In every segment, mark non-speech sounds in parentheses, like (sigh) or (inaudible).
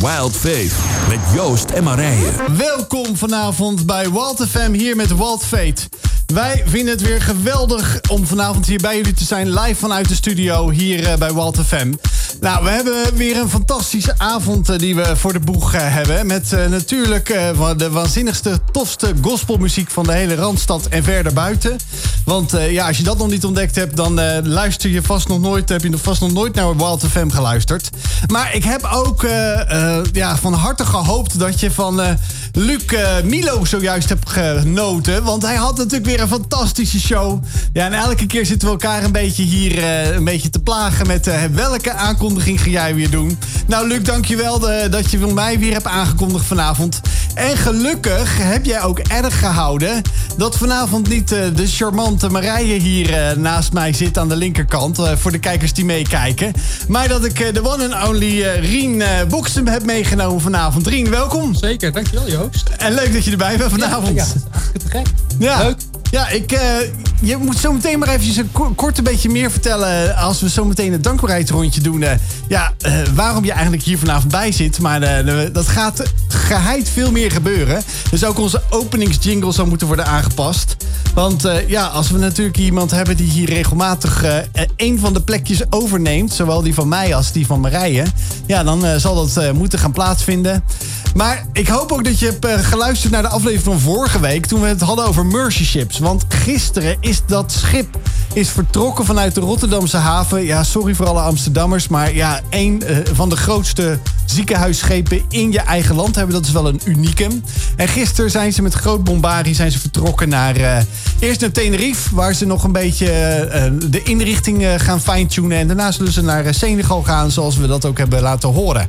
Wild Fate met Joost en Marije. Welkom vanavond bij Wild FM hier met Wild Fate. Wij vinden het weer geweldig om vanavond hier bij jullie te zijn. Live vanuit de studio hier eh, bij Walt FM. Nou, we hebben weer een fantastische avond eh, die we voor de boeg eh, hebben. Met natuurlijk de waanzinnigste, tofste gospelmuziek van de hele Randstad en verder buiten. Want ja, als je dat nog niet ontdekt hebt, dan luister je vast nog nooit, heb je vast nog nooit naar Wild FM geluisterd. Maar ik heb ook ja, van harte gehoopt dat je van Luc Milo zojuist hebt genoten. Want hij had natuurlijk weer een fantastische show. Ja, en elke keer zitten we elkaar een beetje hier een beetje te plagen met welke aankondiging ga jij weer doen. Nou, Luc, dankjewel de, dat je mij weer hebt aangekondigd vanavond. En gelukkig heb jij ook erg gehouden dat vanavond niet uh, de charmante Marije hier naast mij zit aan de linkerkant. voor de kijkers die meekijken. Maar dat ik de one and only Rien Boksem heb meegenomen vanavond. Rien, welkom. Zeker, dankjewel Joost. En leuk dat je erbij bent vanavond. Ja, ja te gek. Ja. Leuk. Ja, ik, uh, je moet zo meteen maar eventjes een kort een beetje meer vertellen... als we zo meteen het dankbaarheidsrondje doen. Uh, ja, uh, waarom je eigenlijk hier vanavond bij zit. Maar dat gaat geheid veel meer gebeuren. Dus ook onze openingsjingle zal moeten worden aangepast. Want ja, als we natuurlijk iemand hebben die hier regelmatig een van de plekjes overneemt... zowel die van mij als die van Marije... ja, dan zal dat moeten gaan plaatsvinden. Maar ik hoop ook dat je hebt geluisterd naar de aflevering van vorige week... toen we het hadden over mercy ships. Want gisteren is dat schip is vertrokken vanuit de Rotterdamse haven. Ja, sorry voor alle Amsterdammers. Maar ja, een uh, van de grootste ziekenhuisschepen in je eigen land hebben. Dat is wel een unicum. En gisteren zijn ze met groot bombarie zijn ze vertrokken naar... Uh, eerst naar Tenerife, waar ze nog een beetje de inrichting gaan fine-tunen. En daarna zullen ze naar Senegal gaan, zoals we dat ook hebben laten horen.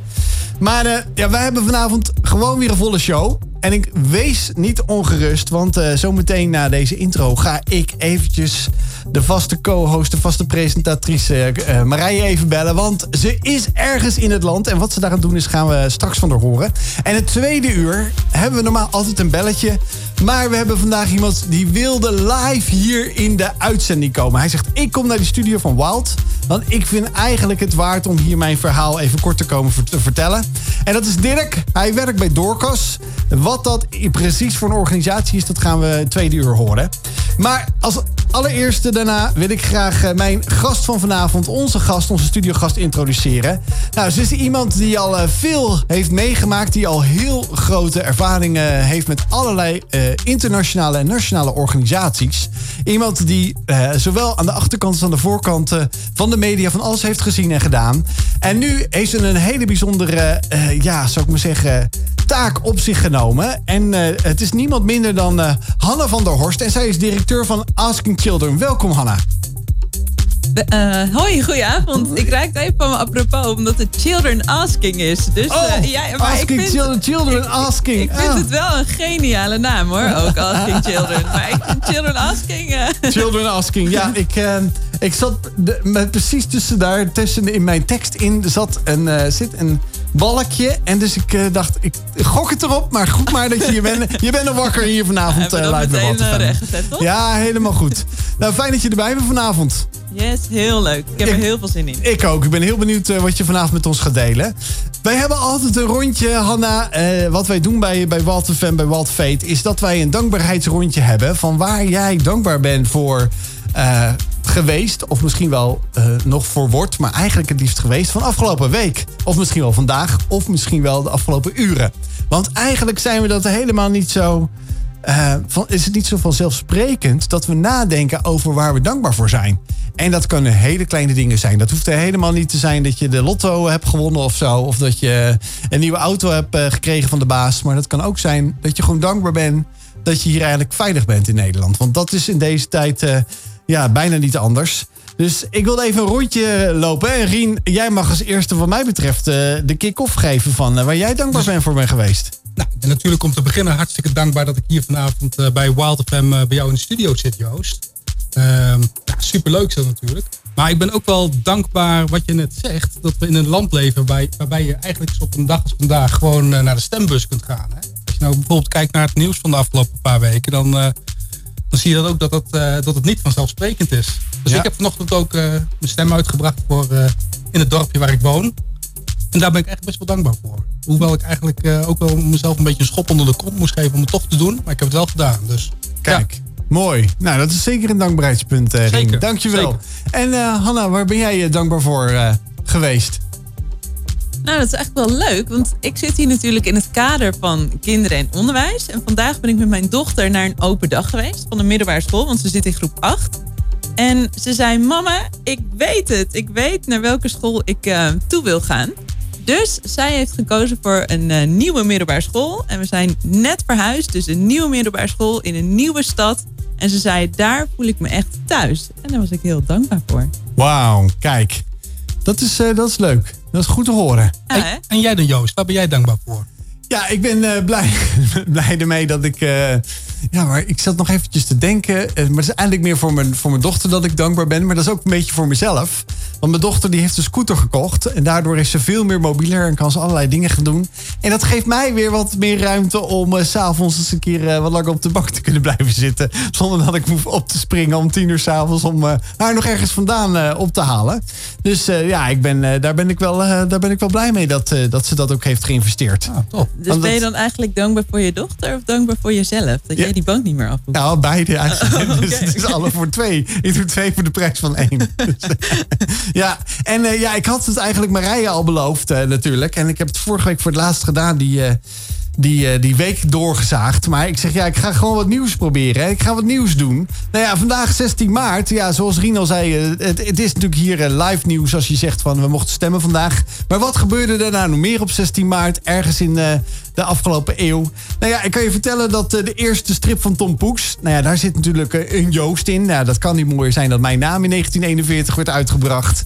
Maar ja, wij hebben vanavond gewoon weer een volle show. En ik wees niet ongerust, want uh, zometeen na deze intro ga ik eventjes de vaste co-host, de vaste presentatrice uh, Marije even bellen. Want ze is ergens in het land en wat ze daar aan doen is gaan we straks van haar horen. En het tweede uur hebben we normaal altijd een belletje. Maar we hebben vandaag iemand die wilde live hier in de uitzending komen. Hij zegt, ik kom naar de studio van Wild. Want ik vind eigenlijk het waard om hier mijn verhaal even kort te komen te vertellen. En dat is Dirk. Hij werkt bij Doorkas. Wat dat precies voor een organisatie is, dat gaan we tweede uur horen. Maar als allereerste daarna wil ik graag eh, mijn gast van vanavond, onze gast, onze studiogast introduceren. Nou, ze is iemand die al eh, veel heeft meegemaakt, die al heel grote ervaringen heeft met allerlei uh, internationale en nationale organisaties. Iemand die uh, zowel aan de achterkant als aan de voorkant van de media van alles heeft gezien en gedaan. En nu heeft ze een hele bijzondere, ja, zou ik maar zeggen, taak op zich genomen. En het is niemand minder dan Hanna van der Horst. En zij is directeur van Asking Children. Welkom, Hanna. Uh, hoi, goedenavond. Ik raak even van me apropos, omdat het Children Asking is. Dus, oh, uh, ja, maar asking ik vind, children, children Asking. Ik, vind ah. het wel een geniale naam hoor, ook Asking (laughs) Children. Maar ik vind Children Asking... Uh... (laughs) Children Asking, ja. Ik, ik zat de, met precies tussen daar, tussen in mijn tekst in, zat een, zit een balkje. En dus ik uh, dacht, ik gok het erop. Maar goed maar dat je hier bent. (laughs) Je bent nog wakker hier vanavond. Uh, live bij wat Ja, helemaal goed. Nou, fijn dat je erbij bent vanavond. Yes, heel leuk. Ik heb er heel veel zin in. Ik ook. Ik ben heel benieuwd uh, wat je vanavond met ons gaat delen. Wij hebben altijd een rondje, Hanna. wat wij doen bij, bij Walter Fan, bij Walt Fate... is dat wij een dankbaarheidsrondje hebben... van waar jij dankbaar bent voor geweest, of misschien wel uh, nog voor wordt, maar eigenlijk het liefst geweest van afgelopen week. Of misschien wel vandaag, of misschien wel de afgelopen uren. Want eigenlijk zijn we dat helemaal niet zo. Uh, van, is het niet zo vanzelfsprekend dat we nadenken over waar we dankbaar voor zijn? En dat kunnen hele kleine dingen zijn. Dat hoeft er helemaal niet te zijn dat je de lotto hebt gewonnen of zo. Of dat je een nieuwe auto hebt uh, gekregen van de baas. Maar dat kan ook zijn dat je gewoon dankbaar bent dat je hier eigenlijk veilig bent in Nederland. Want dat is in deze tijd ja, bijna niet anders. Dus ik wilde even een rondje lopen. En Rien, jij mag als eerste wat mij betreft uh, de kick-off geven van uh, waar jij dankbaar bent voor bent geweest. Nou, en natuurlijk om te beginnen hartstikke dankbaar dat ik hier vanavond uh, bij Wild FM bij jou in de studio zit, Joost. Ehm, ja, superleuk is dat natuurlijk. Maar ik ben ook wel dankbaar wat je net zegt. Dat we in een land leven waarbij, waarbij je eigenlijk op een dag als vandaag gewoon naar de stembus kunt gaan. Hè? Als je nou bijvoorbeeld kijkt naar het nieuws van de afgelopen paar weken, dan dan zie je dat ook dat het, uh, dat het niet vanzelfsprekend is. Dus ik heb vanochtend ook uh, mijn stem uitgebracht voor uh, in het dorpje waar ik woon. En daar ben ik echt best wel dankbaar voor. Hoewel ik eigenlijk eh, ook wel mezelf een beetje een schop onder de kont moest geven om het toch te doen. Maar ik heb het wel gedaan. Dus Kijk, mooi. Nou, dat is zeker een dankbaarheidspunt, eh. Zeker, Dankjewel. En eh, Hanna, waar ben jij eh, dankbaar voor eh, geweest? Nou, dat is echt wel leuk, want ik zit hier natuurlijk in het kader van kinderen en onderwijs. En vandaag ben ik met mijn dochter naar een open dag geweest van de middelbare school, want ze zit in groep 8. En ze zei, mama, ik weet het. Ik weet naar welke school ik eh, toe wil gaan. Dus zij heeft gekozen voor een eh, nieuwe middelbare school. En we zijn net verhuisd, dus een nieuwe middelbare school in een nieuwe stad. En ze zei, daar voel ik me echt thuis. En daar was ik heel dankbaar voor. Wauw, kijk. Dat is, eh, dat is leuk. Dat is goed te horen. Ja? En jij dan Joost, waar ben jij dankbaar voor? Ja, ik ben eh, blij, (laughs) blij ermee dat ik... ja, maar ik zat nog eventjes te denken. eh, maar het is eigenlijk meer voor mijn, voor mijn dochter dat ik dankbaar ben. Maar dat is ook een beetje voor mezelf. Want mijn dochter die heeft een scooter gekocht. En daardoor is ze veel meer mobieler en kan ze allerlei dingen gaan doen. En dat geeft mij weer wat meer ruimte om eh, s s'avonds eens een keer eh, wat langer op de bank te kunnen blijven zitten. Zonder dat ik hoef op te springen om tien uur s'avonds om eh, haar nog ergens vandaan eh, op te halen. Dus eh, ja, ik ben, eh, daar, ben ik wel, eh, daar ben ik wel blij mee dat, eh, dat ze dat ook heeft geïnvesteerd. Ah, top. Dus Want ben je dan eigenlijk dankbaar voor je dochter of dankbaar voor jezelf? Dat Ja. Die bank niet meer af? Nou, beide (laughs) eigenlijk. Oh. Dus het is alle voor twee. Ik doe twee voor de prijs van één. Dus, (laughs) ja, en eh, ja, ik had het eigenlijk Marije al beloofd eh, natuurlijk. En ik heb het vorige week voor het laatst gedaan, die, eh, die, die week doorgezaagd. Maar ik zeg, ja, ik ga gewoon wat nieuws proberen. Hè. Ik ga wat nieuws doen. Nou ja, vandaag 16 maart. Ja, zoals Rien al zei, het, het is natuurlijk hier live nieuws als je zegt van we mochten stemmen vandaag. Maar wat gebeurde er nou nog meer op 16 maart? Ergens in de afgelopen eeuw. Nou ja, ik kan je vertellen dat eh, de eerste strip van Tom Poeks... Nou ja, daar zit natuurlijk eh, een Joost in. Nou, dat kan niet mooier zijn dat mijn naam in 1941 werd uitgebracht.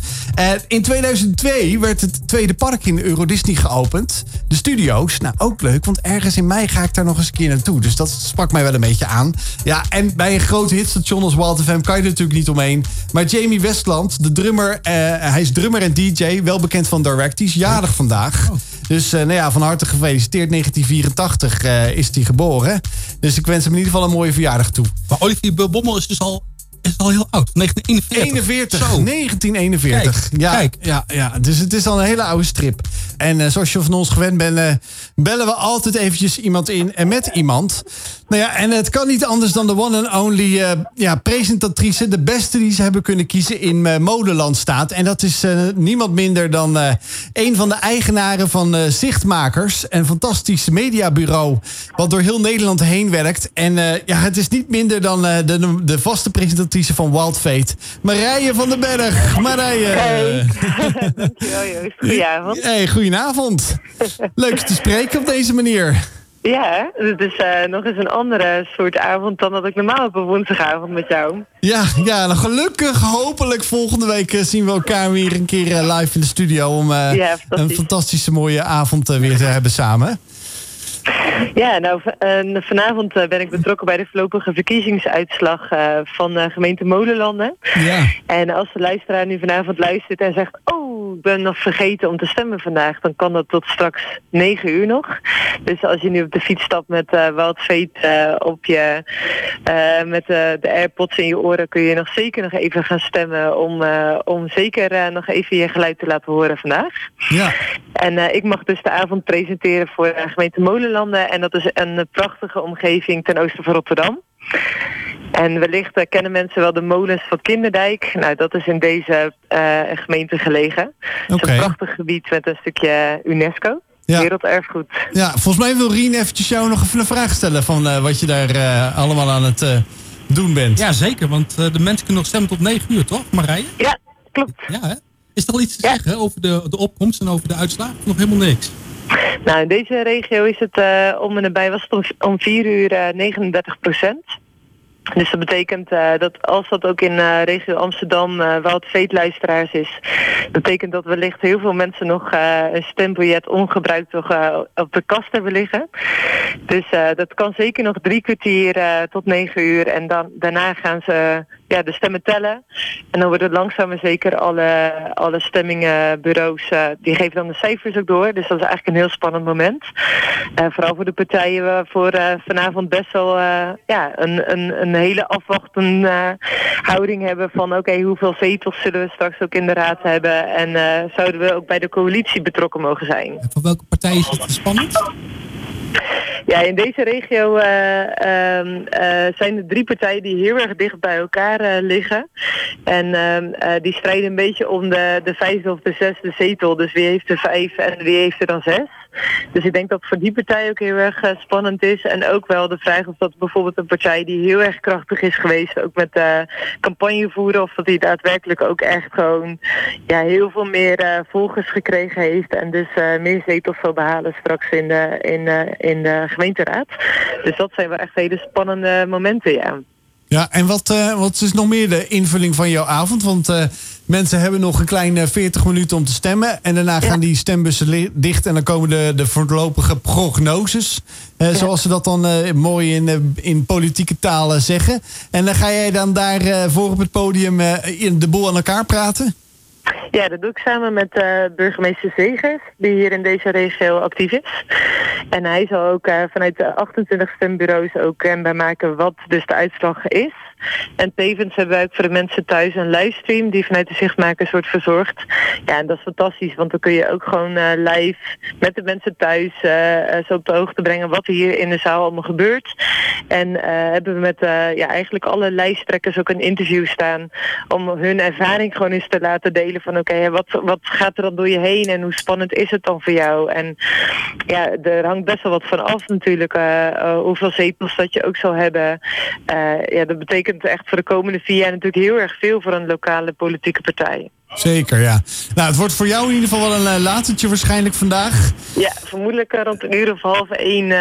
In 2002 werd het tweede park in Euro Disney geopend. De studio's. Nou, ook leuk, want ergens in mei ga ik daar nog eens een keer naartoe. Dus dat sprak mij wel een beetje aan. Ja, en bij een groot hitstation als Wild FM kan je er natuurlijk niet omheen. Maar Jamie Westland, de drummer... eh, hij is drummer en DJ, wel bekend van Direct. Die is jarig vandaag. Dus eh, nou ja, van harte gefeliciteerd. 1984 eh, is hij geboren. Dus ik wens hem in ieder geval een mooie verjaardag toe. Maar Olivier Bommel is dus al, is al heel oud. 1941. 41, Zo. 1941. Kijk, ja, kijk. Ja, ja, dus het is al een hele oude strip. En eh, zoals je van ons gewend bent, eh, bellen we altijd eventjes iemand in en met iemand. Nou ja, en het kan niet anders dan de one and only eh, ja, presentatrice. De beste die ze hebben kunnen kiezen in eh, Modeland staat. En dat is eh, niemand minder dan eh, een van de eigenaren van eh, Zichtmakers. Een fantastisch mediabureau wat door heel Nederland heen werkt. En eh, ja, het is niet minder dan eh, de, de vaste presentatrice van Wild Fate. Marije van den Berg. Marije. Hey. (laughs) Dankjewel Joost. Goedenavond. Hey, goedenavond. Leuk te spreken op deze manier. Ja, het is eh, nog eens een andere soort avond dan dat ik normaal heb op woensdagavond met jou. Ja, ja nou gelukkig, hopelijk volgende week eh, zien we elkaar weer een keer eh, live in de studio om eh, Ja, fantastisch. een fantastische mooie avond weer te hebben samen. Ja, nou en vanavond eh, ben ik betrokken bij de voorlopige verkiezingsuitslag eh, van eh, gemeente Molenlanden. Ja. En als de luisteraar nu vanavond luistert en zegt... oh, ik ben nog vergeten om te stemmen vandaag... dan kan dat tot straks 9 uur nog. Dus als je nu op de fiets stapt met Wild Fate eh, op je... eh, met eh, de AirPods in je oren... kun je nog zeker nog even gaan stemmen... om, eh, om zeker nog even je geluid te laten horen vandaag. Ja. En ik mag dus de avond presenteren voor gemeente Molenlanden. En dat is een prachtige omgeving ten oosten van Rotterdam. En wellicht eh, kennen mensen wel de molens van Kinderdijk. Nou, dat is in deze eh, gemeente gelegen. Het Oké. is een prachtig gebied met een stukje UNESCO. Ja. Werelderfgoed. ja, volgens mij wil Rien eventjes jou nog even een vraag stellen van eh, wat je daar eh, allemaal aan het eh, doen bent. Ja, zeker. Want eh, de mensen kunnen nog stemmen tot 9 uur, toch Marije? Ja, klopt. Ja, hè? Is er al iets te Ja. zeggen over de, de opkomst en over de uitslag? Nog helemaal niks. Nou, in deze regio is het eh, om en nabij was het om, om 4 uur eh, 39 procent. Dus dat betekent eh, dat als dat ook in eh, regio Amsterdam eh wel het veetluisteraars is, betekent dat wellicht heel veel mensen nog een stembiljet ongebruikt nog, op de kast hebben liggen. Dus dat kan zeker nog drie kwartier tot negen uur en dan, daarna gaan ze ja, de stemmen tellen. En dan worden langzaam maar zeker alle, alle stemmingenbureaus, uh, die geven dan de cijfers ook door. Dus dat is eigenlijk een heel spannend moment. Uh, vooral voor de partijen waarvoor uh, vanavond best wel ja, een, een, een hele afwachtende houding hebben van oké, hoeveel zetels zullen we straks ook in de raad hebben. En zouden we ook bij de coalitie betrokken mogen zijn. En voor welke partij is het spannend? Ja, in deze regio uh, uh, zijn er drie partijen die heel erg dicht bij elkaar uh, liggen. En ehm, die strijden een beetje om de, de vijfde of de zesde zetel. Dus wie heeft er vijf en wie heeft er dan zes. Dus ik denk dat het voor die partij ook heel erg spannend is. En ook wel de vraag of dat bijvoorbeeld een partij die heel erg krachtig is geweest, ook met campagne voeren, of dat die daadwerkelijk ook echt gewoon ja, heel veel meer volgers gekregen heeft. En dus meer zetels zal behalen straks in de, in, in de gemeenteraad. Dus dat zijn wel echt hele spannende momenten, ja. Ja, en wat, uh, wat is nog meer de invulling van jouw avond? Want uh, mensen hebben nog een kleine 40 minuten om te stemmen. En daarna gaan die stembussen dicht en dan komen de, de voorlopige prognoses. Uh, ja. Zoals ze dat dan mooi in, in politieke talen zeggen. En dan ga jij dan daar voor op het podium de boel aan elkaar praten? Ja, dat doe ik samen met burgemeester Zegers, die hier in deze regio actief is. En hij zal ook vanuit de 28 stembureaus ook kenbaar maken wat dus de uitslag is. En tevens hebben wij ook voor de mensen thuis een livestream die vanuit de zichtmakers wordt verzorgd. Ja, en dat is fantastisch, want dan kun je ook gewoon uh, live met de mensen thuis uh, zo op de hoogte brengen wat hier in de zaal allemaal gebeurt. En hebben we met ja, eigenlijk alle lijsttrekkers ook een interview staan om hun ervaring gewoon eens te laten delen van oké, wat, wat gaat er dan door je heen en hoe spannend is het dan voor jou? En ja, er hangt best wel wat van af natuurlijk hoeveel zetels dat je ook zal hebben. ja, dat betekent betekent echt voor de komende vier jaar natuurlijk heel erg veel voor een lokale politieke partij. Zeker, ja. Nou, het wordt voor jou in ieder geval wel een uh, latertje waarschijnlijk vandaag. Ja, vermoedelijk uh, rond een uur of half één uh,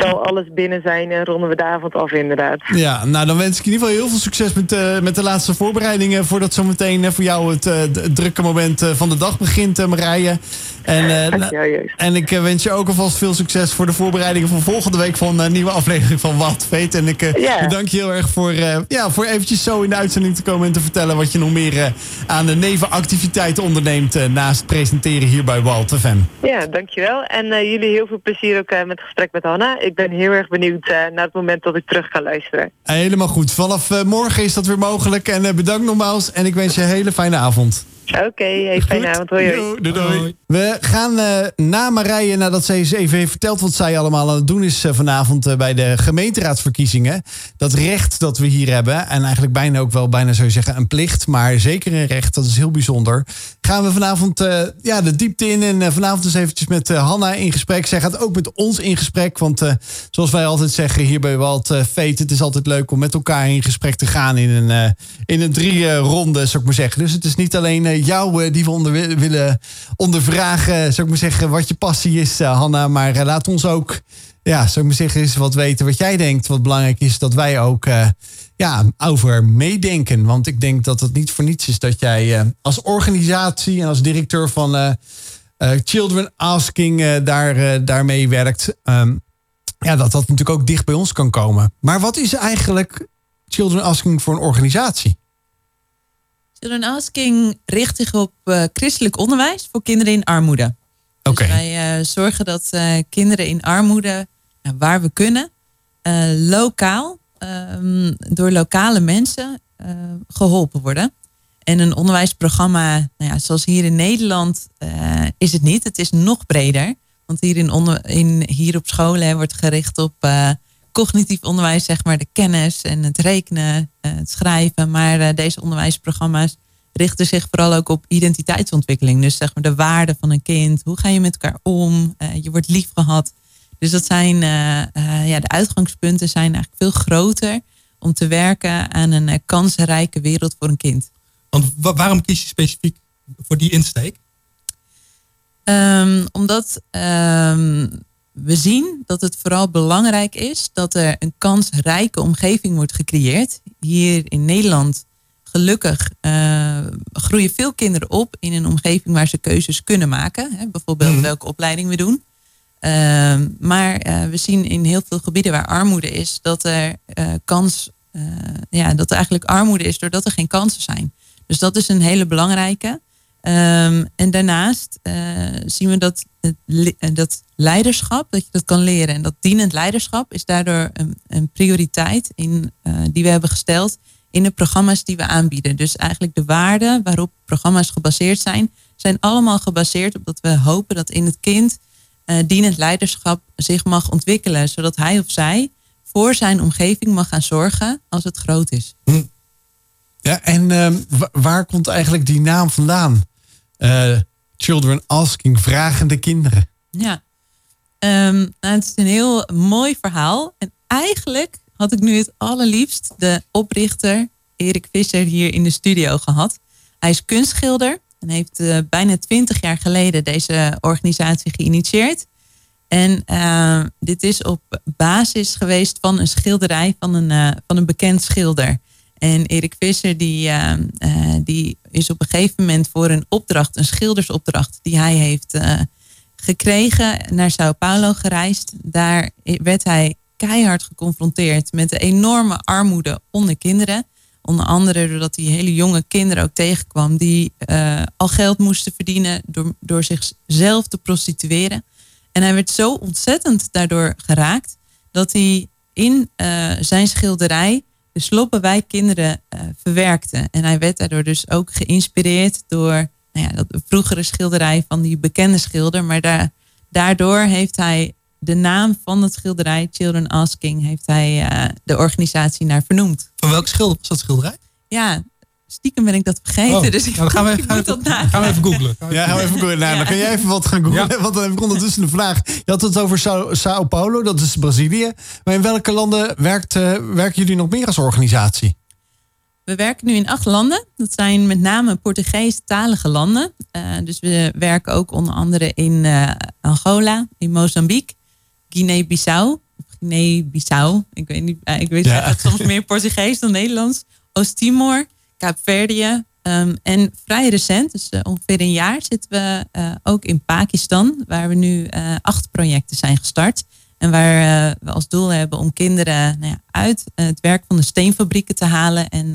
zal alles binnen zijn en ronden we de avond af inderdaad. Ja, nou dan wens ik in ieder geval heel veel succes met, met de laatste voorbereidingen... voordat zometeen voor jou het, het drukke moment van de dag begint, Marije. En, uh, en ik wens je ook alvast veel succes voor de voorbereidingen van volgende week van een nieuwe aflevering van Wat Veet. En ik bedank je heel erg voor, ja, voor eventjes zo in de uitzending te komen en te vertellen wat je nog meer aan de nevenactiviteiten onderneemt naast presenteren hier bij Walt FM. Ja, dankjewel. En jullie heel veel plezier ook met het gesprek met Hanna. Ik ben heel erg benieuwd naar het moment dat ik terug ga luisteren. Helemaal goed. Vanaf morgen is dat weer mogelijk. En bedankt nogmaals en ik wens je een hele fijne avond. Oké, okay, fijne avond. Hoi, hoi. Doei, doei. We gaan uh, na Marije, nadat ze eens even heeft verteld wat zij allemaal aan het doen is uh, vanavond uh, bij de gemeenteraadsverkiezingen. Dat recht dat we hier hebben, en eigenlijk bijna ook wel bijna zou je zeggen een plicht, maar zeker een recht, dat is heel bijzonder. Gaan we vanavond ja, de diepte in en vanavond eens eventjes met Hanna in gesprek. Zij gaat ook met ons in gesprek, want zoals wij altijd zeggen hier bij Walt Fate, het is altijd leuk om met elkaar in gesprek te gaan in een, in een drie ronde, zou ik maar zeggen. Dus het is niet alleen jou die we onder, willen ondervragen, zou ik maar zeggen, wat je passie is, Hanna. Maar laat ons ook, ja, zou ik maar zeggen, eens wat weten wat jij denkt. Wat belangrijk is dat wij ook ja, over meedenken. Want ik denk dat het niet voor niets is dat jij als organisatie en als directeur van Children Asking daar, daarmee werkt. Um, ja, dat dat natuurlijk ook dicht bij ons kan komen. Maar wat is eigenlijk Children Asking voor een organisatie? Children Asking richt zich op uh, christelijk onderwijs voor kinderen in armoede. Okay. Dus wij uh, zorgen dat uh, kinderen in armoede, nou, waar we kunnen, lokaal, um, door lokale mensen geholpen worden. En een onderwijsprogramma, nou ja, zoals hier in Nederland, is het niet. Het is nog breder. Want hier, in onder, in, hier op scholen wordt gericht op cognitief onderwijs, zeg maar, de kennis en het rekenen, eh, het schrijven. Maar eh, deze onderwijsprogramma's richten zich vooral ook op identiteitsontwikkeling. Dus zeg maar de waarde van een kind. Hoe ga je met elkaar om? Eh, je wordt lief gehad. Dus dat zijn, ja, de uitgangspunten zijn eigenlijk veel groter om te werken aan een kansrijke wereld voor een kind. Want waarom kies je specifiek voor die insteek? Um, omdat um, we zien dat het vooral belangrijk is dat er een kansrijke omgeving wordt gecreëerd. Hier in Nederland, gelukkig, uh, groeien veel kinderen op in een omgeving waar ze keuzes kunnen maken. Hè, bijvoorbeeld mm. welke opleiding we doen. Uh, maar uh, we zien in heel veel gebieden waar armoede is, dat er kans ja, dat er eigenlijk armoede is doordat er geen kansen zijn. Dus dat is een hele belangrijke. Ehm, en daarnaast zien we dat, het, dat leiderschap, dat je dat kan leren. En dat dienend leiderschap is daardoor een, een prioriteit in, die we hebben gesteld in de programma's die we aanbieden. Dus eigenlijk de waarden waarop programma's gebaseerd zijn, zijn allemaal gebaseerd op dat we hopen dat in het kind dienend leiderschap zich mag ontwikkelen, zodat hij of zij voor zijn omgeving mag gaan zorgen als het groot is. Hm. Ja, en uh, waar komt eigenlijk die naam vandaan? Uh, children asking, vragende kinderen. Ja, um, nou, het is een heel mooi verhaal. En eigenlijk had ik nu het allerliefst de oprichter Erik Visser hier in de studio gehad. Hij is kunstschilder en heeft uh, bijna twintig jaar geleden deze organisatie geïnitieerd. En uh, dit is op basis geweest van een schilderij van een, uh, van een bekend schilder. En Erik Visser die, die is op een gegeven moment voor een opdracht, een schildersopdracht, die hij heeft gekregen, naar Sao Paulo gereisd. Daar werd hij keihard geconfronteerd met de enorme armoede onder kinderen. Onder andere doordat hij hele jonge kinderen ook tegenkwam die uh, al geld moesten verdienen door, door zichzelf te prostitueren. En hij werd zo ontzettend daardoor geraakt dat hij in zijn schilderij de sloppenwijk kinderen uh, verwerkte. En hij werd daardoor dus ook geïnspireerd door nou ja, dat vroegere schilderij van die bekende schilder. Maar daar, daardoor heeft hij de naam van het schilderij, Children Asking, heeft hij uh, de organisatie naar vernoemd. Van welke schilder was dat schilderij? Ja, stiekem ben ik dat vergeten. Oh, dus ik, nou, gaan, we, gaan, even, gaan we even googlen. Ja, gaan we even googlen. Nou, Dan kun jij even wat gaan googlen. Ja. Want dan heb ik ondertussen de vraag. Je had het over Sao, Sao Paulo, dat is Brazilië. Maar in welke landen werkt, uh, werken jullie nog meer als organisatie? We werken nu in acht landen. Dat zijn met name Portugees-talige landen. Uh, dus we werken ook onder andere in Angola, in Mozambique, Guinea-Bissau. Guinea-Bissau. Ik weet niet, eh, ik weet ja. soms meer Portugees dan Nederlands. Oost-Timor, Kaapverdië. Um, en vrij recent, dus uh, ongeveer een jaar, zitten we uh, ook in Pakistan, waar we nu uh, acht projecten zijn gestart. En waar we als doel hebben om kinderen nou ja, uit het werk van de steenfabrieken te halen en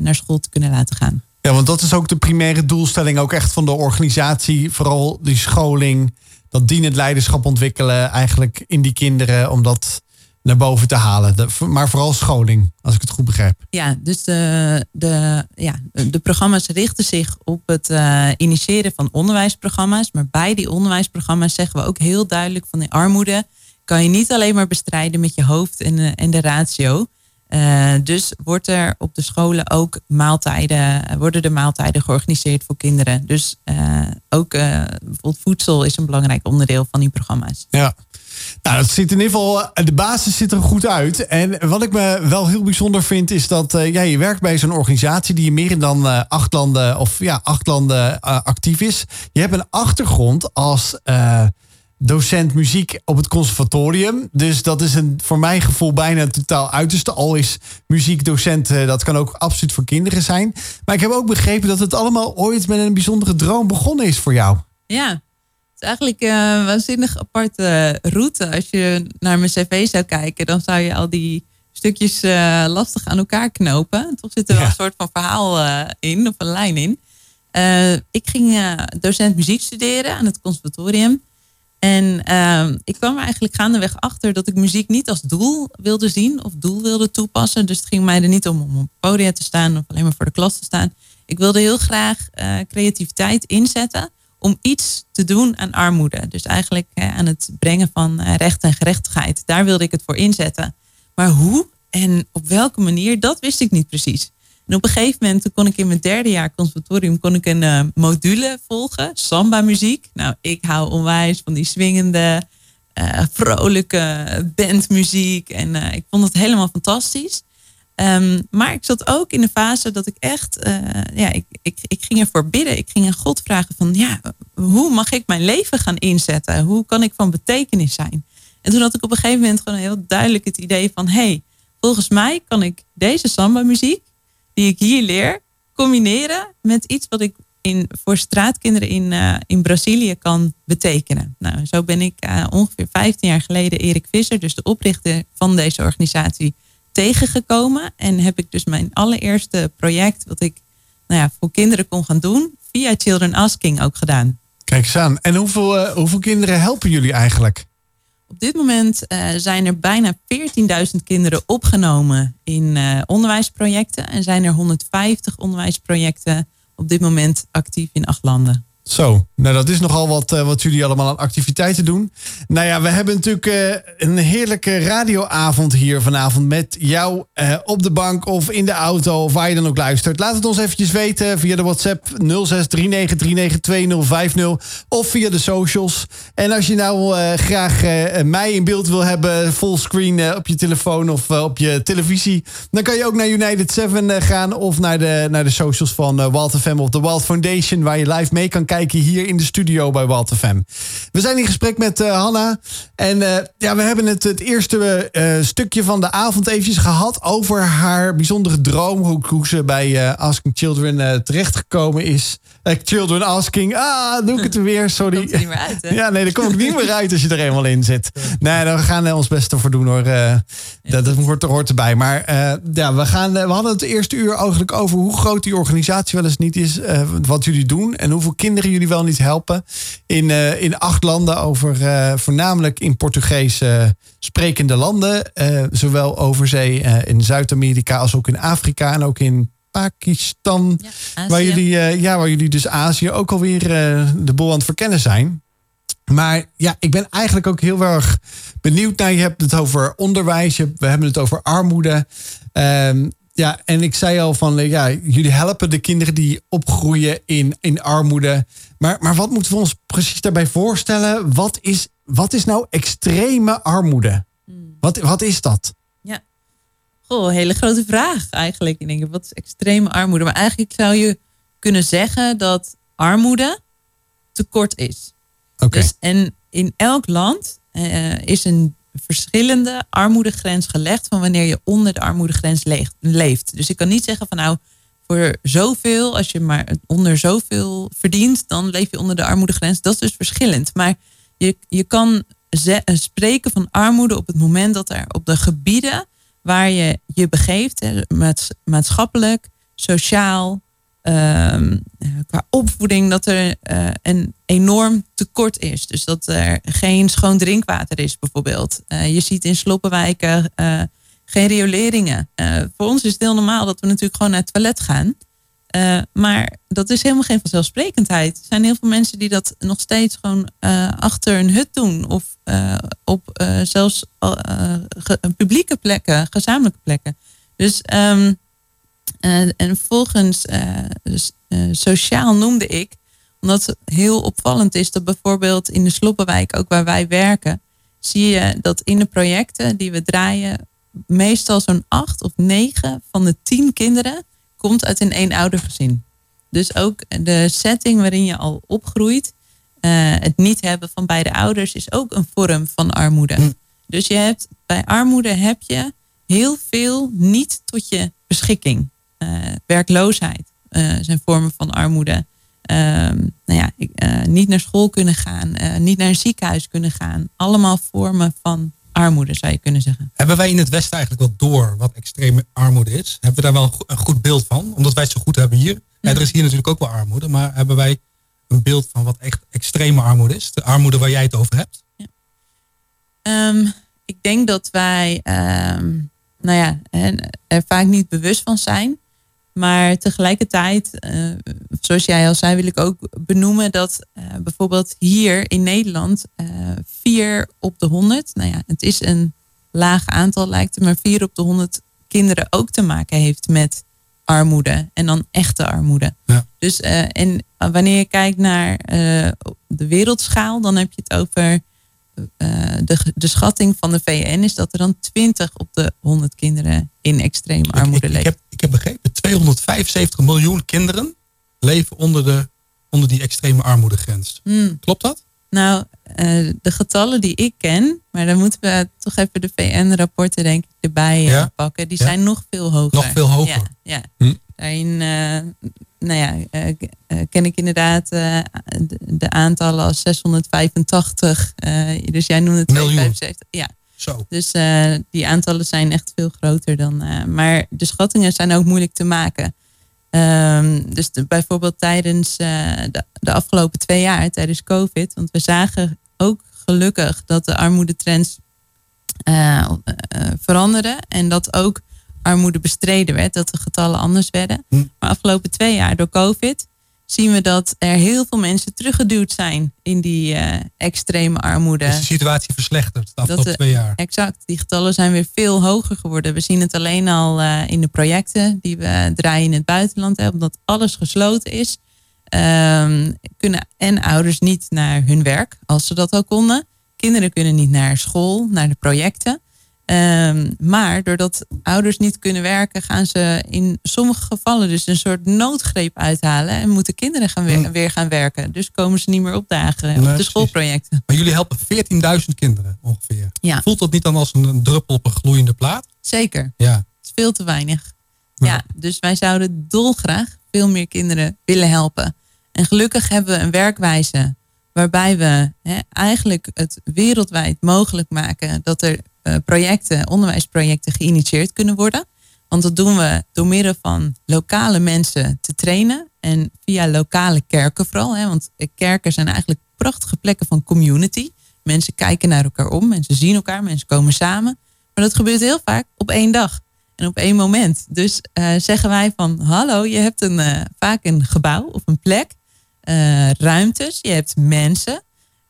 naar school te kunnen laten gaan. Ja, want dat is ook de primaire doelstelling ook echt van de organisatie. Vooral die scholing, dat dienend leiderschap ontwikkelen eigenlijk in die kinderen om dat naar boven te halen. De, maar vooral scholing, als ik het goed begrijp. Ja, dus de, de, ja, de programma's richten zich op het uh, initiëren van onderwijsprogramma's. Maar bij die onderwijsprogramma's zeggen we ook heel duidelijk van de armoede kan je niet alleen maar bestrijden met je hoofd en, uh, en de ratio. Uh, dus wordt er op de scholen ook maaltijden, worden er maaltijden georganiseerd voor kinderen. Dus ook bijvoorbeeld voedsel is een belangrijk onderdeel van die programma's. Ja. Nou, dat ziet in ieder geval, de basis ziet er goed uit. En wat ik me wel heel bijzonder vind, is dat ja, je werkt bij zo'n organisatie die in meer dan acht landen of ja, acht landen actief is. Je hebt een achtergrond als docent muziek op het conservatorium. Dus dat is een, voor mijn gevoel bijna totaal uiterste. Al is muziekdocent, eh, dat kan ook absoluut voor kinderen zijn. Maar ik heb ook begrepen dat het allemaal ooit met een bijzondere droom begonnen is voor jou. Ja, is eigenlijk een waanzinnig aparte route. Als je naar mijn cv zou kijken, dan zou je al die stukjes uh, lastig aan elkaar knopen. Toch zit er wel een soort van verhaal uh, in, of een lijn in. Uh, ik ging docent muziek studeren aan het conservatorium. En uh, ik kwam er eigenlijk gaandeweg achter dat ik muziek niet als doel wilde zien of doel wilde toepassen. Dus het ging mij er niet om om op podium te staan of alleen maar voor de klas te staan. Ik wilde heel graag creativiteit inzetten om iets te doen aan armoede. Dus eigenlijk aan het brengen van uh, recht en gerechtigheid. Daar wilde ik het voor inzetten. Maar hoe en op welke manier, dat wist ik niet precies. En op een gegeven moment kon ik in mijn derde jaar conservatorium kon ik een uh, module volgen, samba muziek. Nou, ik hou onwijs van die swingende, uh, vrolijke bandmuziek en ik vond het helemaal fantastisch. Um, maar ik zat ook in de fase dat ik echt, ja, ik, ik, ik ging ervoor bidden. Ik ging aan God vragen van, ja, hoe mag ik mijn leven gaan inzetten? Hoe kan ik van betekenis zijn? En toen had ik op een gegeven moment gewoon heel duidelijk het idee van, hé, hey, volgens mij kan ik deze samba muziek die ik hier leer combineren met iets wat ik in, voor straatkinderen in, uh, in Brazilië kan betekenen. Nou, zo ben ik uh, ongeveer 15 jaar geleden Erik Visser, dus de oprichter van deze organisatie, tegengekomen. En heb ik dus mijn allereerste project, wat ik nou ja, voor kinderen kon gaan doen, via Children Asking ook gedaan. Kijk eens aan. En hoeveel, uh, hoeveel kinderen helpen jullie eigenlijk? Op dit moment uh, zijn er bijna 14.000 kinderen opgenomen in uh, onderwijsprojecten. En zijn er 150 onderwijsprojecten op dit moment actief in acht landen. Zo, nou dat is nogal wat, uh, wat jullie allemaal aan activiteiten doen. Nou ja, we hebben natuurlijk uh, een heerlijke radioavond hier vanavond met jou uh, op de bank of in de auto of waar je dan ook luistert. Laat het ons eventjes weten via de WhatsApp 0639392050 of via de socials. En als je nou graag mij in beeld wil hebben, fullscreen op je telefoon of op je televisie, dan kan je ook naar United 7 gaan of naar de, naar de socials van Walter Fem of de Walt Foundation waar je live mee kan kijken hier in de studio bij Walter FM. We zijn in gesprek met uh, Hanna. En uh, ja, we hebben het, het eerste uh, stukje van de avond eventjes gehad over haar bijzondere droom. Hoe, hoe ze bij Asking Children terechtgekomen is. Children Asking. Ah, doe ik het (laughs) weer. Sorry. Komt er niet meer uit, hè? Ja, nee, daar kom ik niet meer uit als je er eenmaal in zit. Nee, dan gaan we ons best ervoor doen hoor. dat, dat hoort, hoort erbij. Maar ja, we, gaan, we hadden het eerste uur eigenlijk over hoe groot die organisatie wel eens niet is. wat jullie doen en hoeveel kinderen jullie wel niet helpen. In, in acht landen over voornamelijk in Portugees sprekende landen. zowel over zee in Zuid-Amerika als ook in Afrika en ook in Pakistan. Ja, waar, jullie, ja, waar jullie dus Azië ook alweer de boel aan het verkennen zijn. Maar ja, ik ben eigenlijk ook heel erg benieuwd naar. Je hebt het over onderwijs, we hebben het over armoede. Um, ja, en ik zei al van, ja, jullie helpen de kinderen die opgroeien in, in armoede. Maar, maar wat moeten we ons precies daarbij voorstellen? Wat is, wat is nou extreme armoede? Hmm. Wat, wat is dat? Goh, hele grote vraag eigenlijk. Ik denk, wat is extreme armoede? Maar eigenlijk zou je kunnen zeggen dat armoede tekort is. Oké. Dus, en in elk land uh, is een verschillende armoedegrens gelegd van wanneer je onder de armoedegrens leeft. Dus ik kan niet zeggen van nou, voor zoveel, als je maar onder zoveel verdient, dan leef je onder de armoedegrens. Dat is dus verschillend. Maar je, je kan spreken van armoede op het moment dat er op de gebieden waar je je begeeft, maatschappelijk, sociaal, Ehm, qua opvoeding dat er uh, een enorm tekort is. Dus dat er geen schoon drinkwater is bijvoorbeeld. Uh, je ziet in sloppenwijken uh, geen rioleringen. voor ons is het heel normaal dat we natuurlijk gewoon naar het toilet gaan. Maar dat is helemaal geen vanzelfsprekendheid. Er zijn heel veel mensen die dat nog steeds gewoon achter een hut doen. Of op zelfs publieke plekken, gezamenlijke plekken. Dus uh, en volgens sociaal noemde ik, omdat het heel opvallend is dat bijvoorbeeld in de Sloppenwijk, ook waar wij werken, zie je dat in de projecten die we draaien, meestal zo'n acht of negen van de tien kinderen komt uit een eenoudergezin. Dus ook de setting waarin je al opgroeit, het niet hebben van beide ouders, is ook een vorm van armoede. Hm. Dus je hebt, bij armoede heb je heel veel niet tot je beschikking. Eh, werkloosheid eh, zijn vormen van armoede. Ehm, nou ja, eh, niet naar school kunnen gaan, niet naar een ziekenhuis kunnen gaan. Allemaal vormen van armoede, zou je kunnen zeggen. Hebben wij in het Westen eigenlijk wel door wat extreme armoede is? Hebben we daar wel een goed beeld van? Omdat wij het zo goed hebben hier. Ja, er is hier natuurlijk ook wel armoede, maar hebben wij een beeld van wat echt extreme armoede is? De armoede waar jij het over hebt? Ja. Ehm, ik denk dat wij um, nou ja, er vaak niet bewust van zijn. Maar tegelijkertijd, uh, zoals jij al zei, wil ik ook benoemen dat uh, bijvoorbeeld hier in Nederland uh, vier op de honderd, nou ja, het is een laag aantal lijkt het, maar vier op de honderd kinderen ook te maken heeft met armoede en dan echte armoede. Ja. Dus en wanneer je kijkt naar de wereldschaal, dan heb je het over de, de schatting van de VN is dat er dan 20 op de 100 kinderen in extreme armoede leven. Ik heb, ik heb begrepen, 275 miljoen kinderen leven onder, de, onder die extreme armoedegrens. Hmm. Klopt dat? Nou, uh, de getallen die ik ken, maar dan moeten we toch even de VN-rapporten denk ik erbij uh, pakken. Die ja. zijn nog veel hoger. Nog veel hoger. Ja, ja. Hm. daarin uh, nou ja, ken ik inderdaad de, de, aantallen als 685. dus jij noemde het 275. Ja. Zo. Dus eh, die aantallen zijn echt veel groter dan. eh, maar de schattingen zijn ook moeilijk te maken. Ehm, dus de- bijvoorbeeld tijdens eh, de, de afgelopen twee jaar, tijdens COVID, want we zagen ook gelukkig dat de armoedetrends veranderden en dat ook armoede bestreden werd, dat de getallen anders werden. Hm. Maar afgelopen twee jaar door COVID zien we dat er heel veel mensen teruggeduwd zijn in die eh, extreme armoede. Is de situatie verslechterd de afgelopen twee jaar? Exact, die getallen zijn weer veel hoger geworden. We zien het alleen al eh, in de projecten die we draaien in het buitenland. Hè, omdat alles gesloten is, ehm, kunnen en ouders niet naar hun werk, als ze dat al konden. Kinderen kunnen niet naar school, naar de projecten. Ehm, maar doordat ouders niet kunnen werken, gaan ze in sommige gevallen dus een soort noodgreep uithalen. En moeten kinderen gaan weer, Hmm. weer gaan werken. Dus komen ze niet meer opdagen Nee, op de precies. schoolprojecten. Maar jullie helpen 14.000 kinderen ongeveer. Ja. Voelt dat niet dan als een, druppel op een gloeiende plaat? Zeker. Ja. Het is veel te weinig. Ja. Ja, dus wij zouden dolgraag veel meer kinderen willen helpen. En gelukkig hebben we een werkwijze waarbij we eigenlijk het wereldwijd mogelijk maken dat er projecten, onderwijsprojecten geïnitieerd kunnen worden. Want dat doen we door middel van lokale mensen te trainen en via lokale kerken vooral. Hè, want eh, kerken zijn eigenlijk prachtige plekken van community. Mensen kijken naar elkaar om, mensen zien elkaar, mensen komen samen. Maar dat gebeurt heel vaak op één dag en op één moment. Dus eh, zeggen wij van hallo, je hebt een, eh, vaak een gebouw of een plek, eh, ruimtes, je hebt mensen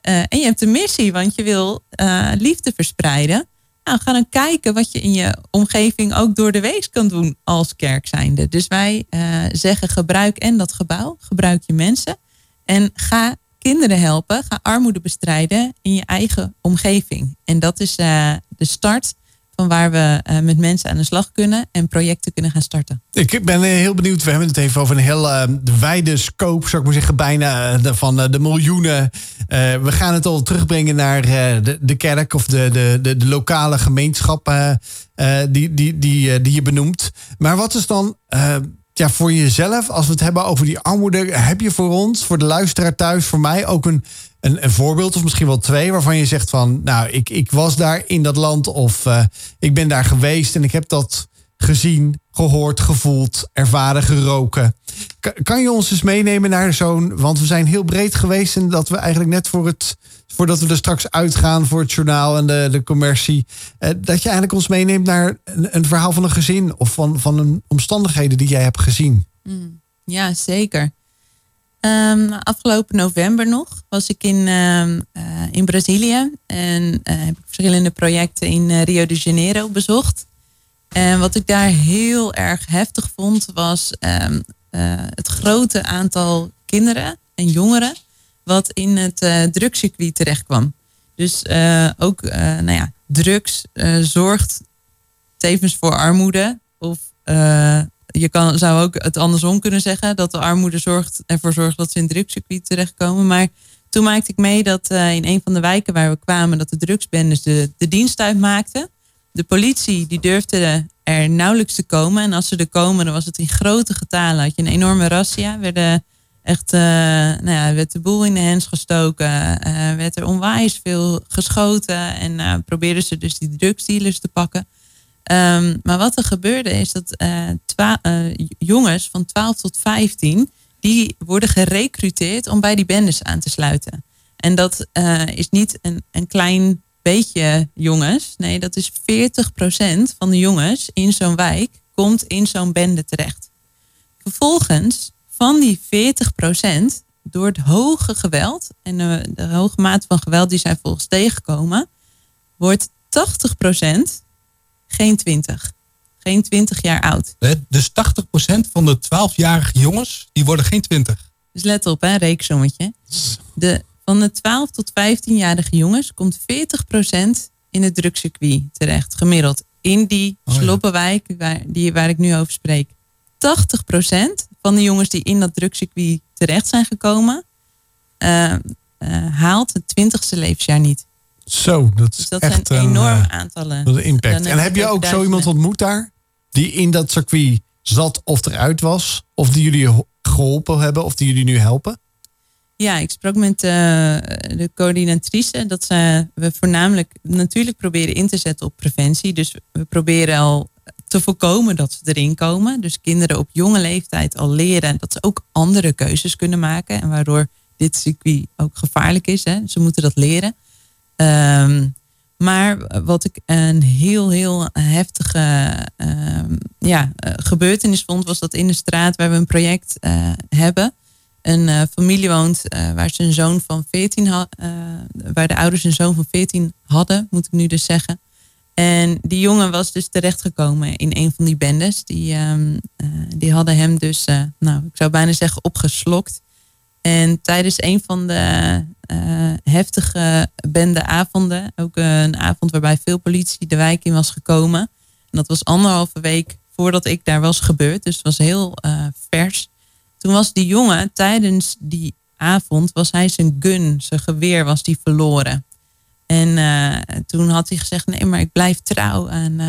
eh, en je hebt een missie, want je wil eh, liefde verspreiden. Nou, ga dan kijken wat je in je omgeving ook door de week kan doen als kerk zijnde. Dus wij eh, zeggen gebruik en dat gebouw, gebruik je mensen en ga kinderen helpen, ga armoede bestrijden in je eigen omgeving. En dat is eh, de start van waar we eh, met mensen aan de slag kunnen en projecten kunnen gaan starten. Ik ben eh, heel benieuwd. We hebben het even over een heel eh, wijde scope, zou ik maar zeggen, bijna van de miljoenen. We gaan het al terugbrengen naar de, de kerk of de, de, de, lokale gemeenschap die, die, die, die je benoemt. Maar wat is dan ja, voor jezelf, als we het hebben over die armoede, heb je voor ons, voor de luisteraar thuis, voor mij ook een, een, een voorbeeld of misschien wel twee waarvan je zegt van, nou, ik, ik was daar in dat land of eh, ik ben daar geweest en ik heb dat gezien, gehoord, gevoeld, ervaren, geroken. Kan, je ons eens meenemen naar zo'n... Want we zijn heel breed geweest en dat we eigenlijk net voor het... Voordat we er straks uitgaan voor het journaal en de, de commercie. Eh, dat je eigenlijk ons meeneemt naar een, een verhaal van een gezin. Of van, van een omstandigheden die jij hebt gezien. Ja, zeker. Ehm, afgelopen november nog was ik in, ehm, eh, in Brazilië en eh, heb ik verschillende projecten in eh, Rio de Janeiro bezocht. En wat ik daar heel erg heftig vond was ehm, eh, het grote aantal kinderen en jongeren wat in het drugscircuit terecht kwam. Dus ook nou ja, drugs zorgt tevens voor armoede. Of je kan, zou ook het andersom kunnen zeggen. Dat de armoede zorgt, ervoor zorgt dat ze in het drugscircuit terechtkomen. Maar toen maakte ik mee dat eh, in een van de wijken waar we kwamen... dat de drugsbendes de, de dienst uitmaakten. De politie die durfde er nauwelijks te komen. En als ze er komen, dan was het in grote getalen. Had je een enorme razzia. Werden eh, nou ja, werd de boel in de hens gestoken. eh, werd er onwijs veel geschoten. En probeerden ze dus die drugsdealers te pakken. Ehm, maar wat er gebeurde is dat eh, eh, jongens van 12 tot 15... die worden gerecruiteerd om bij die bendes aan te sluiten. En dat eh, is niet een, een klein beetje jongens. Nee, dat is 40% van de jongens in zo'n wijk komt in zo'n bende terecht. Vervolgens, van die 40%, door het hoge geweld en de, de hoge mate van geweld die zij volgens tegenkomen, wordt 80% geen 20. Geen 20 jaar oud. Dus 80% van de 12-jarige jongens, die worden geen 20. Dus let op, hè, reeksommetje. De, van de 12 tot 15-jarige jongens komt 40% in het drugscircuit terecht, gemiddeld. In die Oh sloppenwijk waar, die, waar ik nu over spreek. 80% van de jongens die in dat drugscircuit terecht zijn gekomen, eh, eh, haalt het 20ste levensjaar niet. Zo, dat is Dus dat echt zijn een, enorme eh, aantallen. wat een impact. En heb je ook zo iemand ontmoet daar? Die in dat circuit zat of eruit was? Of die jullie ho- geholpen hebben? Of die jullie nu helpen? Ja, ik sprak met uh, de coördinatrice dat ze, we voornamelijk natuurlijk proberen in te zetten op preventie. Dus we proberen al te voorkomen dat ze erin komen. Dus kinderen op jonge leeftijd al leren dat ze ook andere keuzes kunnen maken. En waardoor dit circuit ook gevaarlijk is. Hè. Ze moeten dat leren. Um, maar wat ik een heel, heel heftige uh, ja, gebeurtenis vond, was dat in de straat waar we een project uh, hebben, een uh, familie woont waar ze een zoon van 14 had, waar de ouders een zoon van 14 hadden, moet ik nu dus zeggen. En die jongen was dus terechtgekomen in een van die bendes. Die, um, die hadden hem dus, nou, ik zou bijna zeggen, opgeslokt. En tijdens een van de uh, heftige bendeavonden, ook een avond waarbij veel politie de wijk in was gekomen. En dat was anderhalve week voordat ik daar was gebeurd, dus het was heel uh, vers. Toen was die jongen, tijdens die avond, was hij zijn gun, zijn geweer was die verloren. En uh, toen had hij gezegd, nee, maar ik blijf trouw aan,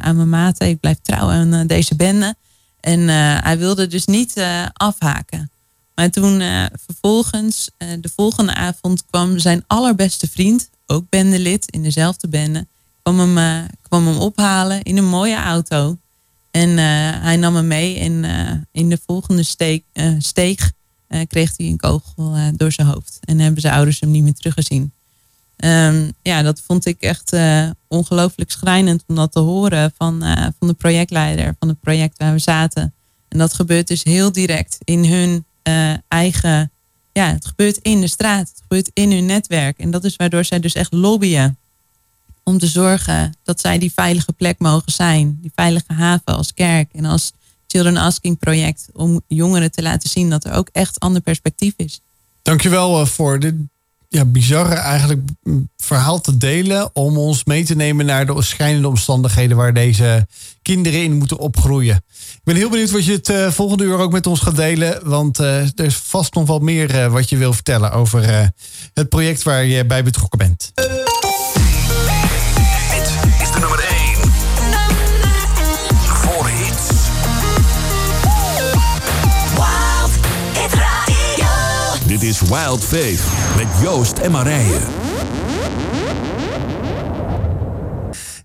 aan mijn maten, ik blijf trouw aan deze bende. En hij wilde dus niet afhaken. Maar toen uh, vervolgens, uh, de volgende avond, kwam zijn allerbeste vriend, ook bendelid in dezelfde bende, kwam hem, uh, kwam hem ophalen in een mooie auto. En hij nam hem mee en in de volgende steeg kreeg hij een kogel door zijn hoofd. En hebben zijn ouders hem niet meer teruggezien. Um, ja, dat vond ik echt ongelooflijk schrijnend om dat te horen van, van de projectleider van het project waar we zaten. En dat gebeurt dus heel direct in hun eigen. Ja, het gebeurt in de straat, het gebeurt in hun netwerk. En dat is waardoor zij dus echt lobbyen om te zorgen dat zij die veilige plek mogen zijn. Die veilige haven als kerk en als Children Asking project. Om jongeren te laten zien dat er ook echt ander perspectief is. Dankjewel uh, voor dit ja, bizarre eigenlijk verhaal te delen. Om ons mee te nemen naar de schijnende omstandigheden waar deze kinderen in moeten opgroeien. Ik ben heel benieuwd wat je het uh, volgende uur ook met ons gaat delen. Want uh, er is vast nog wat meer uh, wat je wil vertellen over het project waar je bij betrokken bent. Dit is de nummer 1. Voor hits. Wild Hit Radio. Dit is Wild Faith met Joost en Marije.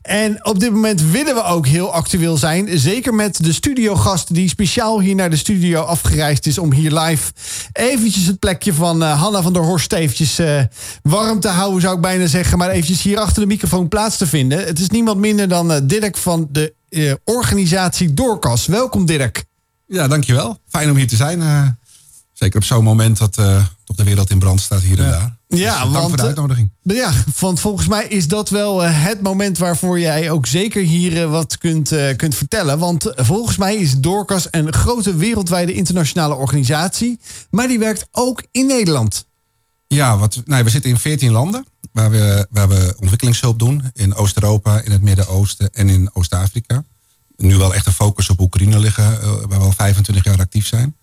En op dit moment willen we ook heel actueel zijn. Zeker met de studiogast die speciaal hier naar de studio afgereisd is... om hier live eventjes het plekje van uh, Hanna van der Horst eventjes uh, warm te houden... zou ik bijna zeggen, maar eventjes hier achter de microfoon plaats te vinden. Het is niemand minder dan uh, Dirk van de organisatie Doorkas. Welkom Dirk. Ja, dankjewel. Fijn om hier te zijn. zeker op zo'n moment dat toch de wereld in brand staat hier en daar. Ja, dus, dank want, voor de uitnodiging. Ja, want volgens mij is dat wel het moment waarvoor jij ook zeker hier wat kunt, kunt vertellen. Want volgens mij is Doorkas een grote wereldwijde internationale organisatie. Maar die werkt ook in Nederland. Ja, wat, nou, we zitten in 14 landen waar we, waar we ontwikkelingshulp doen. In Oost-Europa, in het Midden-Oosten en in Oost-Afrika. Nu wel echt een focus op Oekraïne liggen, waar we al 25 jaar actief zijn.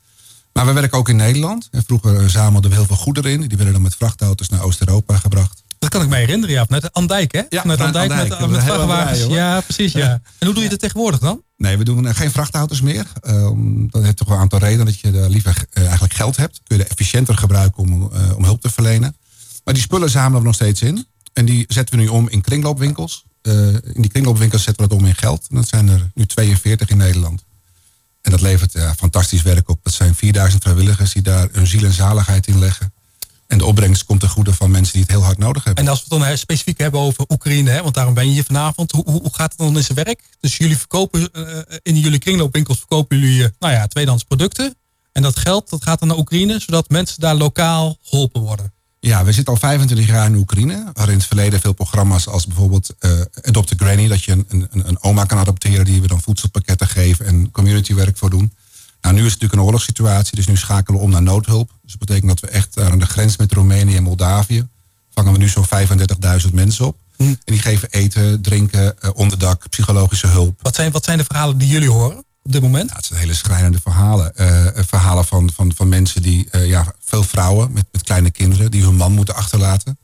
Maar we werken ook in Nederland. En vroeger zamelden we heel veel goederen in. Die werden dan met vrachtauto's naar Oost-Europa gebracht. Dat kan ik me herinneren, ja. Net Andijk, hè? Ja, met Andijk, Andijk. met, met vrachtwagens. Ja, precies, ja. En hoe doe je dat tegenwoordig dan? Nee, we doen geen vrachtauto's meer. Um, dat heeft toch wel een aantal redenen. Dat je liever uh, eigenlijk geld hebt. Kun je er efficiënter gebruiken om, uh, om hulp te verlenen. Maar die spullen zamelen we nog steeds in. En die zetten we nu om in kringloopwinkels. Uh, in die kringloopwinkels zetten we dat om in geld. En dat zijn er nu 42 in Nederland. En dat levert ja, fantastisch werk op. Dat zijn 4000 vrijwilligers die daar hun ziel en zaligheid in leggen. En de opbrengst komt ten goede van mensen die het heel hard nodig hebben. En als we het dan specifiek hebben over Oekraïne, hè, want daarom ben je hier vanavond. Hoe, hoe gaat het dan in zijn werk? Dus jullie verkopen uh, in jullie kringloopwinkels verkopen jullie nou ja, tweedehands producten. En dat geld dat gaat dan naar Oekraïne, zodat mensen daar lokaal geholpen worden. Ja, we zitten al 25 jaar in Oekraïne. Waarin in het verleden veel programma's als bijvoorbeeld uh, Adopt a Granny. Dat je een, een, een oma kan adopteren die we dan voedselpakketten geven en communitywerk voor doen. Nou, nu is het natuurlijk een oorlogssituatie, dus nu schakelen we om naar noodhulp. Dus dat betekent dat we echt aan de grens met Roemenië en Moldavië vangen we nu zo'n 35.000 mensen op. Hm. En die geven eten, drinken, uh, onderdak, psychologische hulp. Wat zijn, wat zijn de verhalen die jullie horen? Op dit moment? Ja, het zijn hele schrijnende verhalen. Uh, verhalen van, van, van mensen die, uh, ja, veel vrouwen met, met kleine kinderen, die hun man moeten achterlaten.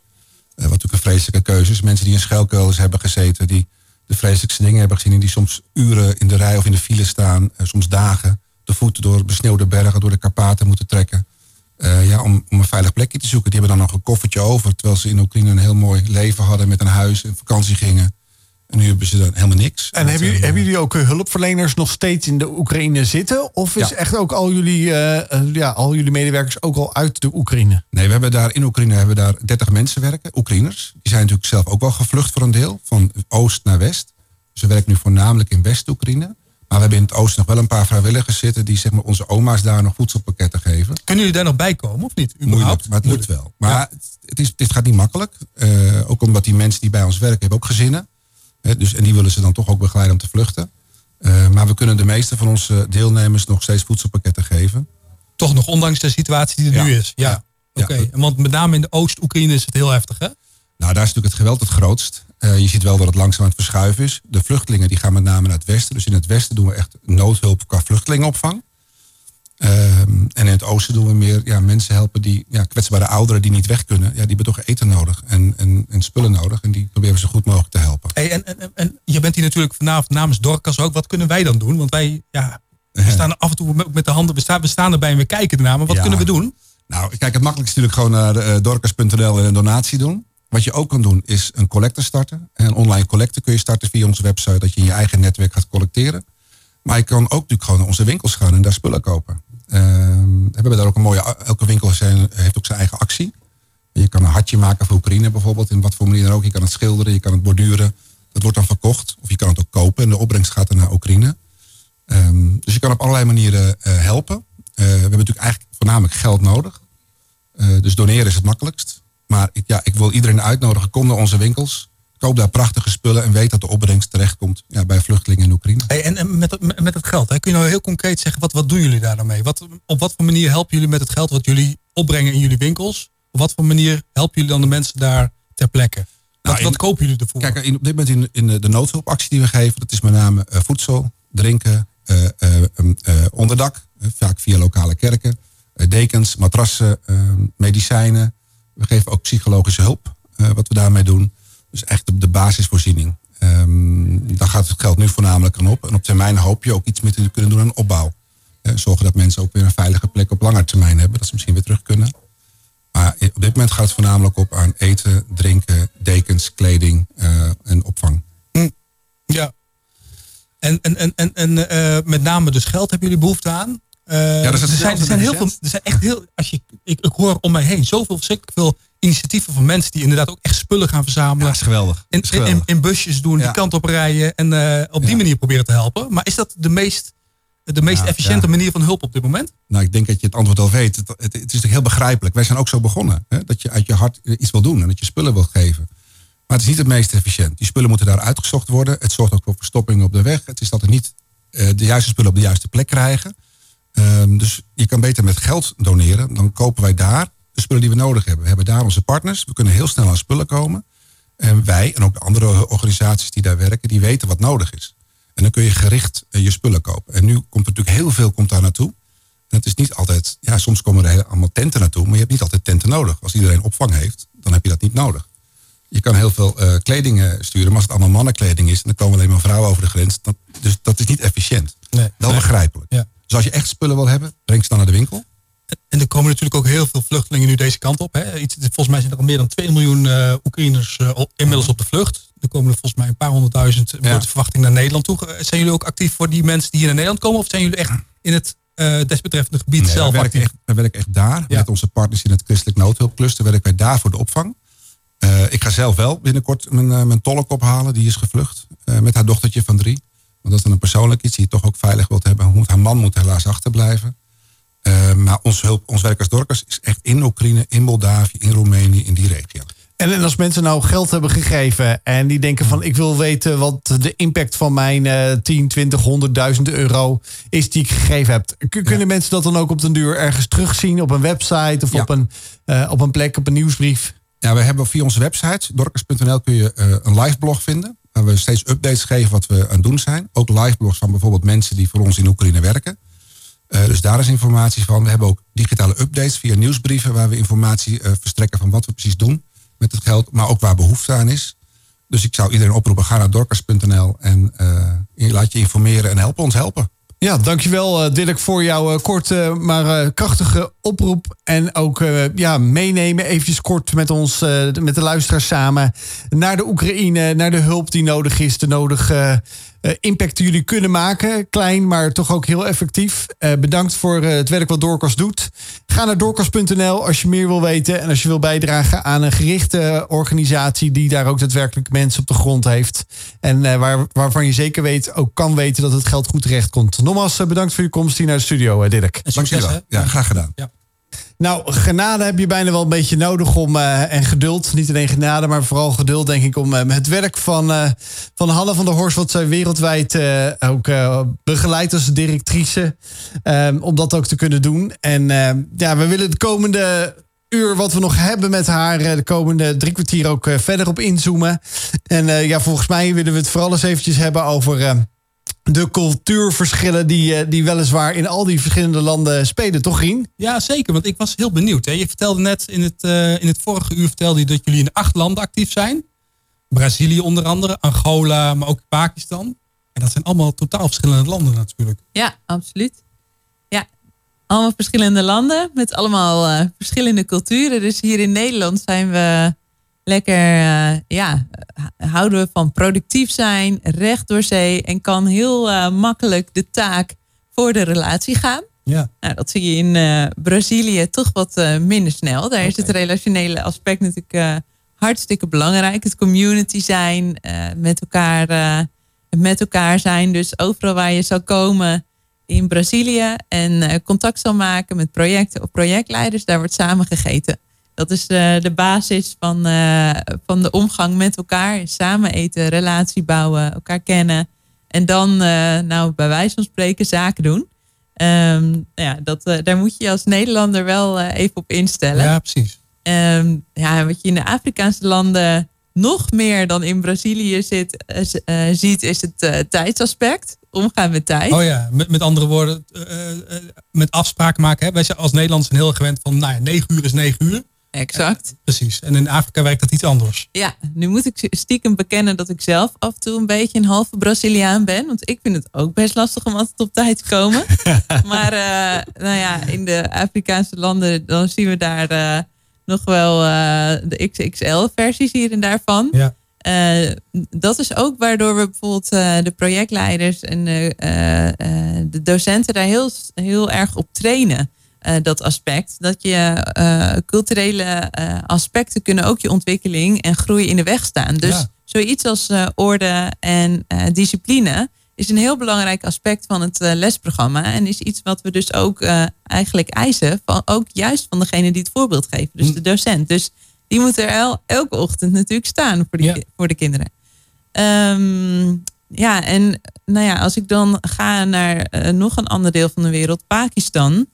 Wat natuurlijk een vreselijke keuze is. Mensen die in schuilkelders hebben gezeten, die de vreselijkste dingen hebben gezien en die soms uren in de rij of in de file staan, soms dagen, de voeten door besneeuwde bergen, door de Karpaten moeten trekken. Eh, ja, om, om een veilig plekje te zoeken. Die hebben dan nog een koffertje over. Terwijl ze in Oekraïne een heel mooi leven hadden met een huis en vakantie gingen. En nu hebben ze dan helemaal niks. En hebben jullie, hebben jullie ook eh, hulpverleners nog steeds in de Oekraïne zitten? Of is Ja. echt ook al jullie, eh, eh, ja, al jullie medewerkers ook al uit de Oekraïne? Nee, we hebben daar in Oekraïne hebben we daar 30 mensen werken, Oekraïners. Die zijn natuurlijk zelf ook wel gevlucht voor een deel, van oost naar west. We werken nu voornamelijk in West-Oekraïne. Maar we hebben in het oosten nog wel een paar vrijwilligers zitten die zeg maar, onze oma's daar nog voedselpakketten geven. Kunnen jullie daar nog bij komen of niet? Moeilijk, maar het lukt wel. Maar het is, dit gaat niet makkelijk. Eh, ook omdat die mensen die bij ons werken hebben ook gezinnen. Dus, en die willen ze dan toch ook begeleiden om te vluchten. Eh, maar we kunnen de meeste van onze deelnemers nog steeds voedselpakketten geven. Toch nog, ondanks de situatie die er Ja. nu is. Ja. Ja. Oké, Ja. Want met name in de Oost-Oekraïne is het heel heftig, hè? Nou, daar is natuurlijk het geweld het grootst. Eh, je ziet wel dat het langzaam aan het verschuiven is. De vluchtelingen die gaan met name naar het westen. Dus in het westen doen we echt noodhulp qua vluchtelingenopvang. Ehm, en in het oosten doen we meer ja, mensen helpen die ja, kwetsbare ouderen die niet weg kunnen. Ja, die hebben toch eten nodig en, en, en spullen nodig. En die proberen we zo goed mogelijk te helpen. Hey, en, en, en- je bent hier natuurlijk vanavond namens Dorcas ook. Wat kunnen wij dan doen? Want wij, ja, we staan er af en toe met- met de handen. We staan, we staan erbij en we kijken ernaar. Maar wat Ja. kunnen we doen? Nou, kijk, het makkelijkste is natuurlijk gewoon naar uh, dorcas.nl en een donatie doen. Wat je ook kan doen is een collecte starten. En een online collecte kun je starten via onze website. Dat je in je eigen netwerk gaat collecteren. Maar je kan ook natuurlijk gewoon naar onze winkels gaan en daar spullen kopen. Ehm, we hebben daar ook een mooie... Elke winkel heeft ook zijn eigen actie. Je kan een hartje maken voor Oekraïne bijvoorbeeld. In wat voor manier dan ook. Je kan het schilderen, je kan het borduren. Dat wordt dan verkocht. Of je kan het ook kopen en de opbrengst gaat dan naar Oekraïne. Ehm, dus je kan op allerlei manieren eh, helpen. Eh, we hebben natuurlijk eigenlijk voornamelijk geld nodig. Eh, dus doneren is het makkelijkst. Maar ik, ja, ik wil iedereen uitnodigen. Kom naar onze winkels. Koop daar prachtige spullen. En weet dat de opbrengst terechtkomt ja, bij vluchtelingen in Oekraïne. Hey, en en met, geld, hè, kun je nou heel concreet zeggen, wat, wat doen jullie daar dan mee? Wat, op wat voor manier helpen jullie met het geld wat jullie opbrengen in jullie winkels? Op wat voor manier helpen jullie dan de mensen daar ter plekke? Wat, Nou, in- wat kopen jullie ervoor? Kijk, in, op dit moment in, in de, noodhulpactie die we geven, dat is met name eh, voedsel, drinken, eh, eh, eh, onderdak, vaak via lokale kerken, dekens, matrassen, eh, medicijnen. We geven ook psychologische hulp, wat we daarmee doen. Dus echt de, de basisvoorziening. Ehm, daar gaat het geld nu voornamelijk aan op. En op termijn hoop je ook iets mee te kunnen doen aan opbouw. Eh, zorgen dat mensen ook weer een veilige plek op lange termijn hebben, dat ze misschien weer terug kunnen. Maar op dit moment gaat het voornamelijk op aan eten, drinken, dekens, kleding eh, en opvang. Ja. En, en, en, en, en eh, met name dus geld hebben jullie behoefte aan? Eh, dat is er, zijn, er zijn heel veel, er zijn echt heel, als je, ik, ik hoor om mij heen zoveel verschrikkelijk veel initiatieven van mensen die inderdaad ook echt spullen gaan verzamelen. geweldig. in, in, in, in busjes doen, die Ja. kant op rijden en eh, op die Ja. manier proberen te helpen. Maar is dat de meest, de meest Ja, efficiënte ja. manier van hulp op dit moment? Nou, ik denk dat je het antwoord al weet. Het, het, het is natuurlijk heel begrijpelijk. Wij zijn ook zo begonnen. Hè? Dat je uit je hart iets wil doen en dat je spullen wil geven. Maar het is niet het meest efficiënt. Die spullen moeten daar uitgezocht worden. Het zorgt ook voor verstoppingen op de weg. Het is dat er niet eh, de juiste spullen op de juiste plek krijgen. Ehm, dus je kan beter met geld doneren. Dan kopen wij daar de spullen die we nodig hebben. We hebben daar onze partners. We kunnen heel snel aan spullen komen. En wij en ook de andere organisaties die daar werken, die weten wat nodig is. En dan kun je gericht eh, je spullen kopen. En nu komt er natuurlijk heel veel komt daar naartoe. En het is niet altijd, ja, soms komen er allemaal tenten naartoe, maar je hebt niet altijd tenten nodig. Als iedereen opvang heeft, dan heb je dat niet nodig. Je kan heel veel eh, kleding eh, sturen, maar als het allemaal mannenkleding is, en dan komen alleen maar vrouwen over de grens. Dan, dus dat is niet efficiënt. Nee. Wel Nee. begrijpelijk. Ja. Dus als je echt spullen wil hebben, breng ze dan naar de winkel. En er komen natuurlijk ook heel veel vluchtelingen nu deze kant op. Hè. Iets, volgens mij zijn er al meer dan 2 miljoen eh Oekraïners eh, op- inmiddels op de vlucht. Er komen er volgens mij een paar honderdduizend, Ja. wordt de verwachting, naar Nederland toe. Eh, Zijn jullie ook actief voor die mensen die hier naar Nederland komen? Of zijn jullie echt in het desbetreffende gebied Nee, zelf we, werken actief? echt, werken echt daar. Ja. Met onze partners in het Christelijk Noodhulpcluster werken wij daar voor de opvang. Ik ga zelf wel binnenkort mijn, mijn tolk ophalen. Die is gevlucht met haar dochtertje van drie. Want dat is dan een persoonlijk iets die je toch ook veilig wilt hebben. Haar man moet helaas achterblijven. Eh, maar ons, hulp, ons werk als Dorcas is echt in Oekraïne, in Moldavië, in Roemenië, in die regio. En, en als mensen nou geld hebben gegeven en die denken van ik wil weten wat de impact van mijn eh 10, 20, 100.000 euro is die ik gegeven heb. Kunnen mensen dat dan ook op den duur ergens terugzien op een website of Ja. op, een, eh, op een plek, op een nieuwsbrief? Ja, we hebben via onze website, dorcas.nl, kun je eh, een live blog vinden. Waar we steeds updates geven wat we aan het doen zijn. Ook live blogs van bijvoorbeeld mensen die voor ons in Oekraïne werken. Eh, dus daar is informatie van. We hebben ook digitale updates via nieuwsbrieven waar we informatie eh, verstrekken van wat we precies doen met het geld. Maar ook waar behoefte aan is. Dus ik zou iedereen oproepen, ga naar dorcas.nl en eh, laat je informeren en help ons helpen. Ja, dankjewel Dirk voor jouw korte maar krachtige oproep. En ook ja, meenemen eventjes kort met ons, met de luisteraars samen... naar de Oekraïne, naar de hulp die nodig is, de nodige impact die jullie kunnen maken. Klein, maar toch ook heel effectief. Uh, bedankt voor uh, het werk wat Doorkast doet. Ga naar doorkast.nl als je meer wil weten. En als je wil bijdragen aan een gerichte organisatie... die daar ook daadwerkelijk mensen op de grond heeft. En waar, waarvan je zeker weet, ook kan weten dat het geld goed terecht komt. Nogmaals, bedankt voor je komst hier naar de studio, Dirk. Dank je wel. Ja, graag gedaan. Ja. Nou, genade heb je bijna wel een beetje nodig om. Uh, en geduld. Niet alleen genade, maar vooral geduld, denk ik. Om uh, het werk van, uh, van Hanne van der Horst, wat zij wereldwijd ook begeleidt als directrice. om dat ook te kunnen doen. En ja, we willen de komende uur wat we nog hebben met haar, de komende drie kwartier ook verder op inzoomen. En ja, volgens mij willen we het vooral eens eventjes hebben over de cultuurverschillen die, eh, die weliswaar in al die verschillende landen spelen, toch Rien? Ja, zeker. Want ik was heel benieuwd. Hè. Je vertelde net in het, uh, in het vorige uur vertelde je dat jullie in acht landen actief zijn. Brazilië onder andere, Angola, maar ook Pakistan. En dat zijn allemaal totaal verschillende landen natuurlijk. Ja, absoluut. Ja, allemaal verschillende landen met allemaal uh, verschillende culturen. Dus hier in Nederland zijn we lekker, uh, ja, houden we van productief zijn, recht door zee en kan heel uh, makkelijk de taak voor de relatie gaan. Ja. Nou, dat zie je in uh, Brazilië toch wat minder snel. Daar okay. is het relationele aspect natuurlijk hartstikke belangrijk. Het community zijn, met, elkaar, met elkaar zijn. Dus overal waar je zou komen in Brazilië en contact zal maken met projecten of projectleiders, daar wordt samen gegeten. Dat is de, de basis van, uh, van de omgang met elkaar. Samen eten, relatie bouwen, elkaar kennen. En dan, uh, nou, bij wijze van spreken, zaken doen. Um, ja, dat, uh, daar moet je als Nederlander wel even op instellen. Ja, precies. Um, ja, wat je in de Afrikaanse landen nog meer dan in Brazilië zit, ziet, is het tijdsaspect. Omgaan met tijd. Oh ja, met, met andere woorden, met afspraken maken. Hè? Wij zijn als Nederlanders heel gewend van, nou ja, negen uur is negen uur. Exact. precies. En in Afrika werkt dat iets anders. Ja, nu moet ik stiekem bekennen dat ik zelf af en toe een beetje een halve Braziliaan ben. Want ik vind het ook best lastig om altijd op tijd te komen. (laughs) maar uh, nou ja, in de Afrikaanse landen dan zien we daar uh, nog wel uh, de XXL-versies hier en daarvan. Ja. dat is ook waardoor we bijvoorbeeld de projectleiders en de docenten daar heel, heel erg op trainen. Uh, dat aspect. Dat je uh, culturele uh, aspecten kunnen ook je ontwikkeling en groei in de weg staan. Dus ja. zoiets als orde en discipline is een heel belangrijk aspect van het lesprogramma. En is iets wat we dus ook eigenlijk eisen, van, ook juist van degene die het voorbeeld geven, dus de docent. Dus die moet er el, elke ochtend natuurlijk staan voor, ja. voor de kinderen. Um, ja, en nou ja, als ik dan ga naar nog een ander deel van de wereld, Pakistan.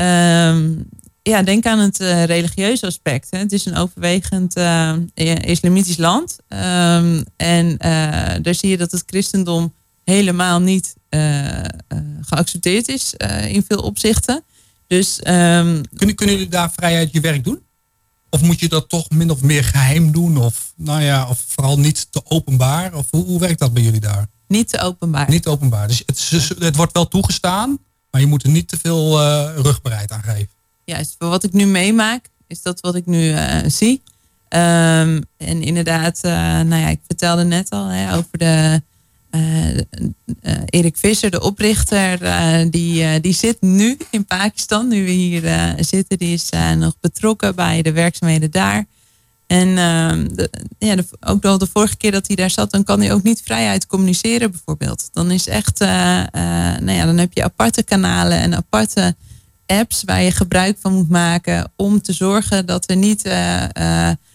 Um, ja, denk aan het uh, religieuze aspect. Hè. Het is een overwegend uh, islamitisch land. Um, en uh, daar zie je dat het christendom helemaal niet geaccepteerd is in veel opzichten. Dus, um, kunnen, kunnen jullie daar vrijheid je werk doen? Of moet je dat toch min of meer geheim doen? Of, nou ja, of vooral niet te openbaar? Of hoe, hoe werkt dat bij jullie daar? Niet te openbaar. Niet te openbaar. Dus het, het wordt wel toegestaan, maar je moet er niet te veel uh, rugbaarheid aan geven. Juist, voor wat ik nu meemaak, is dat wat ik nu uh, zie. Um, en inderdaad, uh, nou ja, ik vertelde net al hè, over de Erik Visser, de oprichter. die, die zit nu in Pakistan, nu we hier zitten. Die is nog betrokken bij de werkzaamheden daar. En uh, de, ja, de, ook al de vorige keer dat hij daar zat, dan kan hij ook niet vrijheid communiceren bijvoorbeeld. Dan is echt, uh, uh, nou ja, dan heb je aparte kanalen en aparte apps waar je gebruik van moet maken om te zorgen dat er niet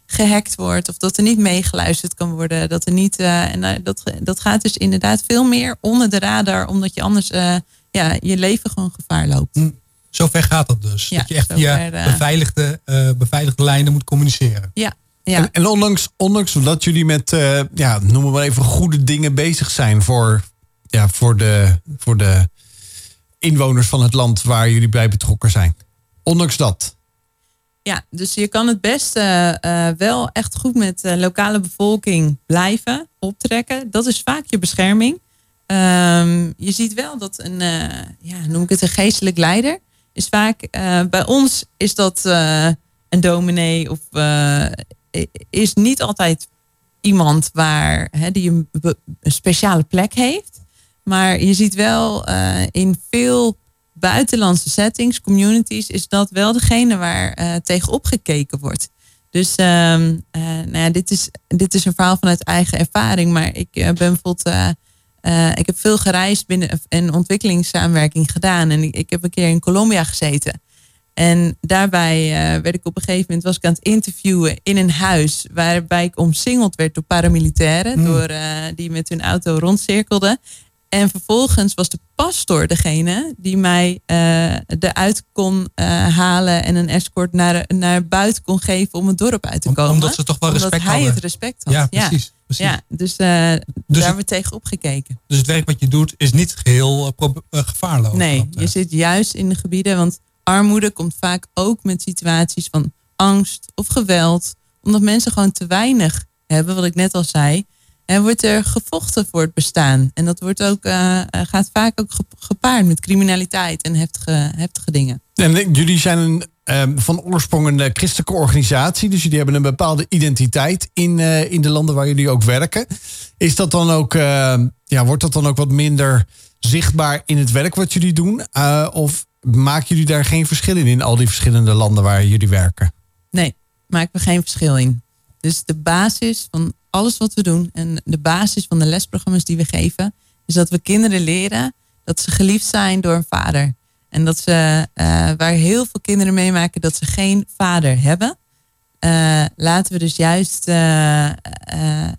gehackt wordt of dat er niet meegeluisterd kan worden. Dat er niet, en dat, dat gaat dus inderdaad veel meer onder de radar, omdat je anders ja, je leven gewoon gevaar loopt. Hm. Zover gaat dat dus. Ja, dat je echt via beveiligde, beveiligde lijnen moet communiceren. Ja, ja. En, en, ondanks, ondanks dat jullie met, uh, ja, noemen we maar even goede dingen bezig zijn voor, ja, voor, de, voor de inwoners van het land waar jullie bij betrokken zijn. Ondanks dat. Ja, dus je kan het beste uh, wel echt goed met de lokale bevolking blijven optrekken. Dat is vaak je bescherming. Ehm, je ziet wel dat een, eh, ja, noem ik het een geestelijk leider, is vaak, eh, bij ons is dat eh, een dominee of eh, is niet altijd iemand waar, hè, die een, speciale plek heeft. Maar je ziet wel eh, in veel buitenlandse settings, communities, is dat wel degene waar eh tegenop gekeken wordt. Dus ehm, eh, nou ja, dit, is, dit is een verhaal vanuit eigen ervaring. Maar ik ben bijvoorbeeld. ik heb veel gereisd binnen en ontwikkelingssamenwerking gedaan. En ik, ik heb een keer in Colombia gezeten. En daarbij eh, werd ik op een gegeven moment was ik aan het interviewen in een huis waarbij ik omsingeld werd door paramilitairen, door, eh, die met hun auto rondcirkelden. En vervolgens was de pastor degene die mij eh, eruit kon halen en een escort naar, naar buiten kon geven om het dorp uit te Om- komen. omdat ze toch wel Omdat respect hij hadden. het respect had. Ja, precies. precies. Ja, dus, eh, daar het- hebben we tegenop gekeken. Dus het werk wat je doet is niet geheel eh, eh, gevaarloos. Nee, je zit juist in de gebieden, want armoede komt vaak ook met situaties van angst of geweld, omdat mensen gewoon te weinig hebben, wat ik net al zei. En wordt er gevochten voor het bestaan. En dat wordt ook, eh, gaat vaak ook ge- gepaard met criminaliteit en heftige, heftige dingen. En jullie zijn een, ehm, van oorsprong een eh, christelijke organisatie. Dus jullie hebben een bepaalde identiteit in, in de landen waar jullie ook werken. Is dat dan ook, ja, wordt dat dan ook wat minder zichtbaar in het werk wat jullie doen? Of maken jullie daar geen verschil in, in al die verschillende landen waar jullie werken? Nee, maken we geen verschil in. Dus de basis van alles wat we doen en de basis van de lesprogramma's die we geven, is dat we kinderen leren dat ze geliefd zijn door een vader. En dat ze, eh, waar heel veel kinderen meemaken dat ze geen vader hebben, eh, laten we dus juist, eh,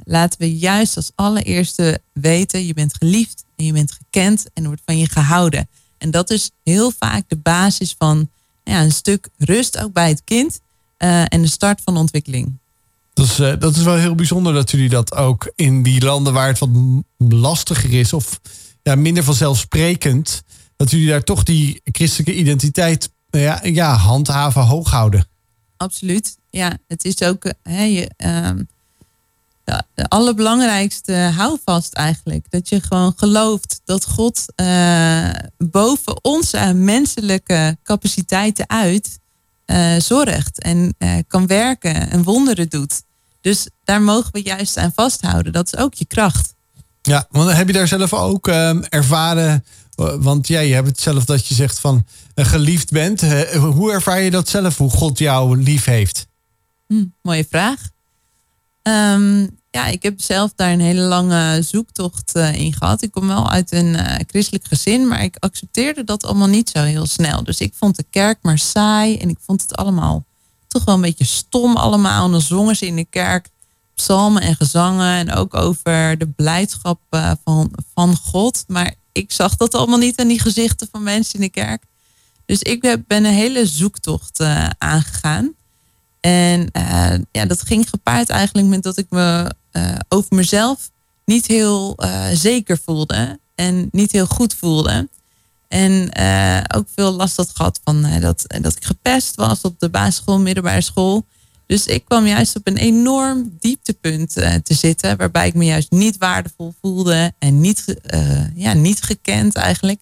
laten we juist als allereerste weten, je bent geliefd en je bent gekend en wordt van je gehouden. En dat is heel vaak de basis van ja, een stuk rust ook bij het kind eh, en de start van de ontwikkeling. Dat is, eh, dat is wel heel bijzonder dat jullie dat ook in die landen waar het wat lastiger is of ja, minder vanzelfsprekend, dat jullie daar toch die christelijke identiteit nou ja, ja, handhaven, hoog houden. Absoluut. Ja, het is ook eh, hè, je, ehm, de, allerbelangrijkste houvast eigenlijk. Dat je gewoon gelooft dat God eh, boven onze menselijke capaciteiten uit eh, zorgt en eh, kan werken en wonderen doet. Dus daar mogen we juist aan vasthouden. Dat is ook je kracht. Ja, want heb je daar zelf ook ehm, ervaren? Want jij hebt het zelf dat je zegt van geliefd bent. Hoe ervaar je dat zelf, hoe God jou lief heeft? Hm, mooie vraag. Ehm, ja, ik heb zelf daar een hele lange zoektocht eh, in gehad. Ik kom wel uit een eh, christelijk gezin, maar ik accepteerde dat allemaal niet zo heel snel. Dus ik vond de kerk maar saai en ik vond het allemaal toch wel een beetje stom allemaal. En dan zongen ze in de kerk psalmen en gezangen en ook over de blijdschap eh, van, van God. Maar ik zag dat allemaal niet aan die gezichten van mensen in de kerk. Dus ik ben een hele zoektocht aangegaan. En eh, ja, dat ging gepaard eigenlijk met dat ik me eh, over mezelf niet heel eh, zeker voelde. En niet heel goed voelde. En ook veel last had gehad van dat, dat ik gepest was op de basisschool, middelbare school. Dus ik kwam juist op een enorm dieptepunt te zitten. Waarbij ik me juist niet waardevol voelde. En niet, ja, niet gekend eigenlijk.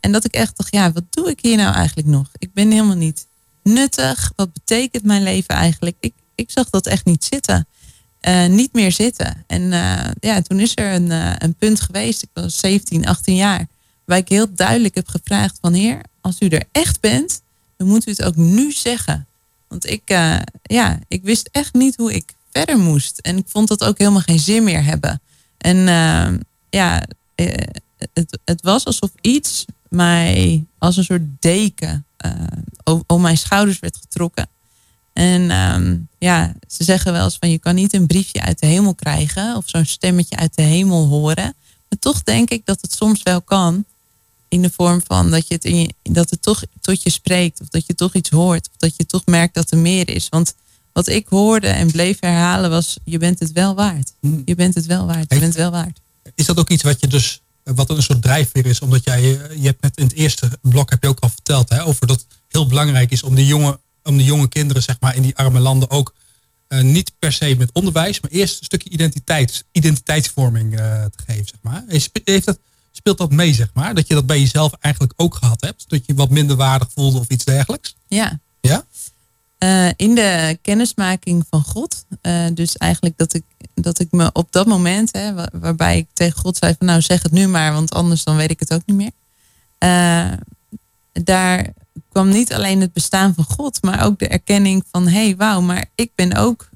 En dat ik echt dacht, ja, wat doe ik hier nou eigenlijk nog? Ik ben helemaal niet nuttig. Wat betekent mijn leven eigenlijk? Ik, ik zag dat echt niet zitten. Eh, niet meer zitten. En eh, ja, toen is er een, eh, een punt geweest. Ik was 17, 18 jaar. Waar ik heel duidelijk heb gevraagd van heer, als u er echt bent, dan moet u het ook nu zeggen. Want ik, ja, ik wist echt niet hoe ik verder moest. En ik vond dat ook helemaal geen zin meer hebben. En ja, het, het was alsof iets mij als een soort deken om mijn schouders werd getrokken. En ehm, ja, ze zeggen wel eens van je kan niet een briefje uit de hemel krijgen of zo'n stemmetje uit de hemel horen. Maar toch denk ik dat het soms wel kan. In de vorm van dat, je het in je, dat het toch tot je spreekt. Of dat je toch iets hoort. Of dat je toch merkt dat er meer is. Want wat ik hoorde en bleef herhalen was: je bent het wel waard. Je bent het wel waard. Je bent wel waard. Is dat ook iets wat je dus, wat een soort drijfveer is? Omdat jij, eh, je hebt net in het eerste blok heb je ook al verteld hè, over dat het heel belangrijk is om de jonge, om de jonge kinderen zeg maar in die arme landen ook Eh, niet per se met onderwijs, maar eerst een stukje identiteits, identiteitsvorming eh, te geven, zeg maar. Heeft dat, speelt dat mee, zeg maar? Dat je dat bij jezelf eigenlijk ook gehad hebt? Dat je wat minder waardig voelde of iets dergelijks? Ja. Ja? Eh, in de kennismaking van God. eh, dus eigenlijk dat ik, dat ik me op dat moment, hè, wa- waarbij ik tegen God zei van nou zeg het nu maar, want anders dan weet ik het ook niet meer. Eh, daar kwam niet alleen het bestaan van God, maar ook de erkenning van hé hey, wauw, maar ik ben ook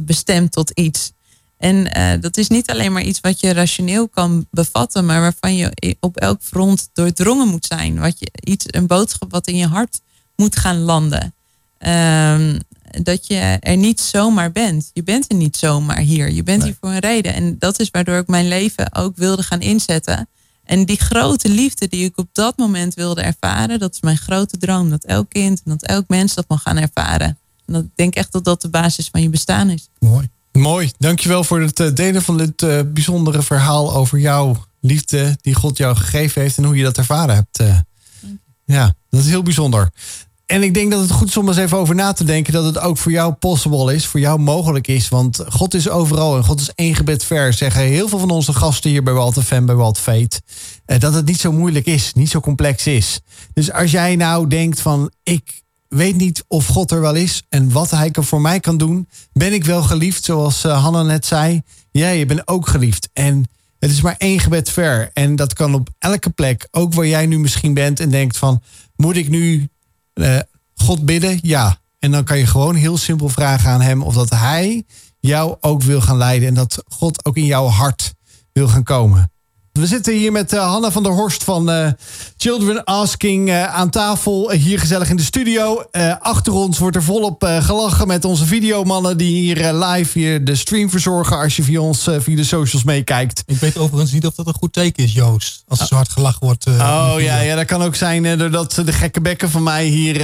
bestemd tot iets. En dat is niet alleen maar iets wat je rationeel kan bevatten, maar waarvan je op elk front doordrongen moet zijn. Wat je, iets, een boodschap wat in je hart moet gaan landen. Ehm, dat je er niet zomaar bent. Je bent er niet zomaar hier. Je bent hier voor een reden. En dat is waardoor ik mijn leven ook wilde gaan inzetten. En die grote liefde die ik op dat moment wilde ervaren, dat is mijn grote droom. Dat elk kind en dat elk mens dat mag gaan ervaren. En dat, ik denk echt dat dat de basis van je bestaan is. Mooi. Mooi, dankjewel voor het eh, delen van dit eh, bijzondere verhaal over jouw liefde die God jou gegeven heeft en hoe je dat ervaren hebt. eh. ja, dat is heel bijzonder. En ik denk dat het goed is om eens even over na te denken dat het ook voor jou possible is, voor jou mogelijk is. Want God is overal en God is één gebed ver, zeggen heel veel van onze gasten hier bij Walt FM, bij Walt Fate. eh, Dat het niet zo moeilijk is, niet zo complex is. Dus als jij nou denkt van ik weet niet of God er wel is en wat hij voor mij kan doen. Ben ik wel geliefd, zoals eh, Hanna net zei? Ja, je bent ook geliefd. En het is maar één gebed ver. En dat kan op elke plek, ook waar jij nu misschien bent en denkt van, moet ik nu eh, God bidden? Ja. En dan kan je gewoon heel simpel vragen aan hem of dat hij jou ook wil gaan leiden en dat God ook in jouw hart wil gaan komen. We zitten hier met eh, Hanna van der Horst van eh, Children Asking eh, aan tafel. hier gezellig in de studio. Achter ons wordt er volop gelachen met onze videomannen die hier live hier de stream verzorgen als je via ons via de socials meekijkt. Ik weet overigens niet of dat een goed teken is, Joost. Als er zo hard gelachen wordt. Oh ja, ja, dat kan ook zijn doordat de gekke bekken van mij hier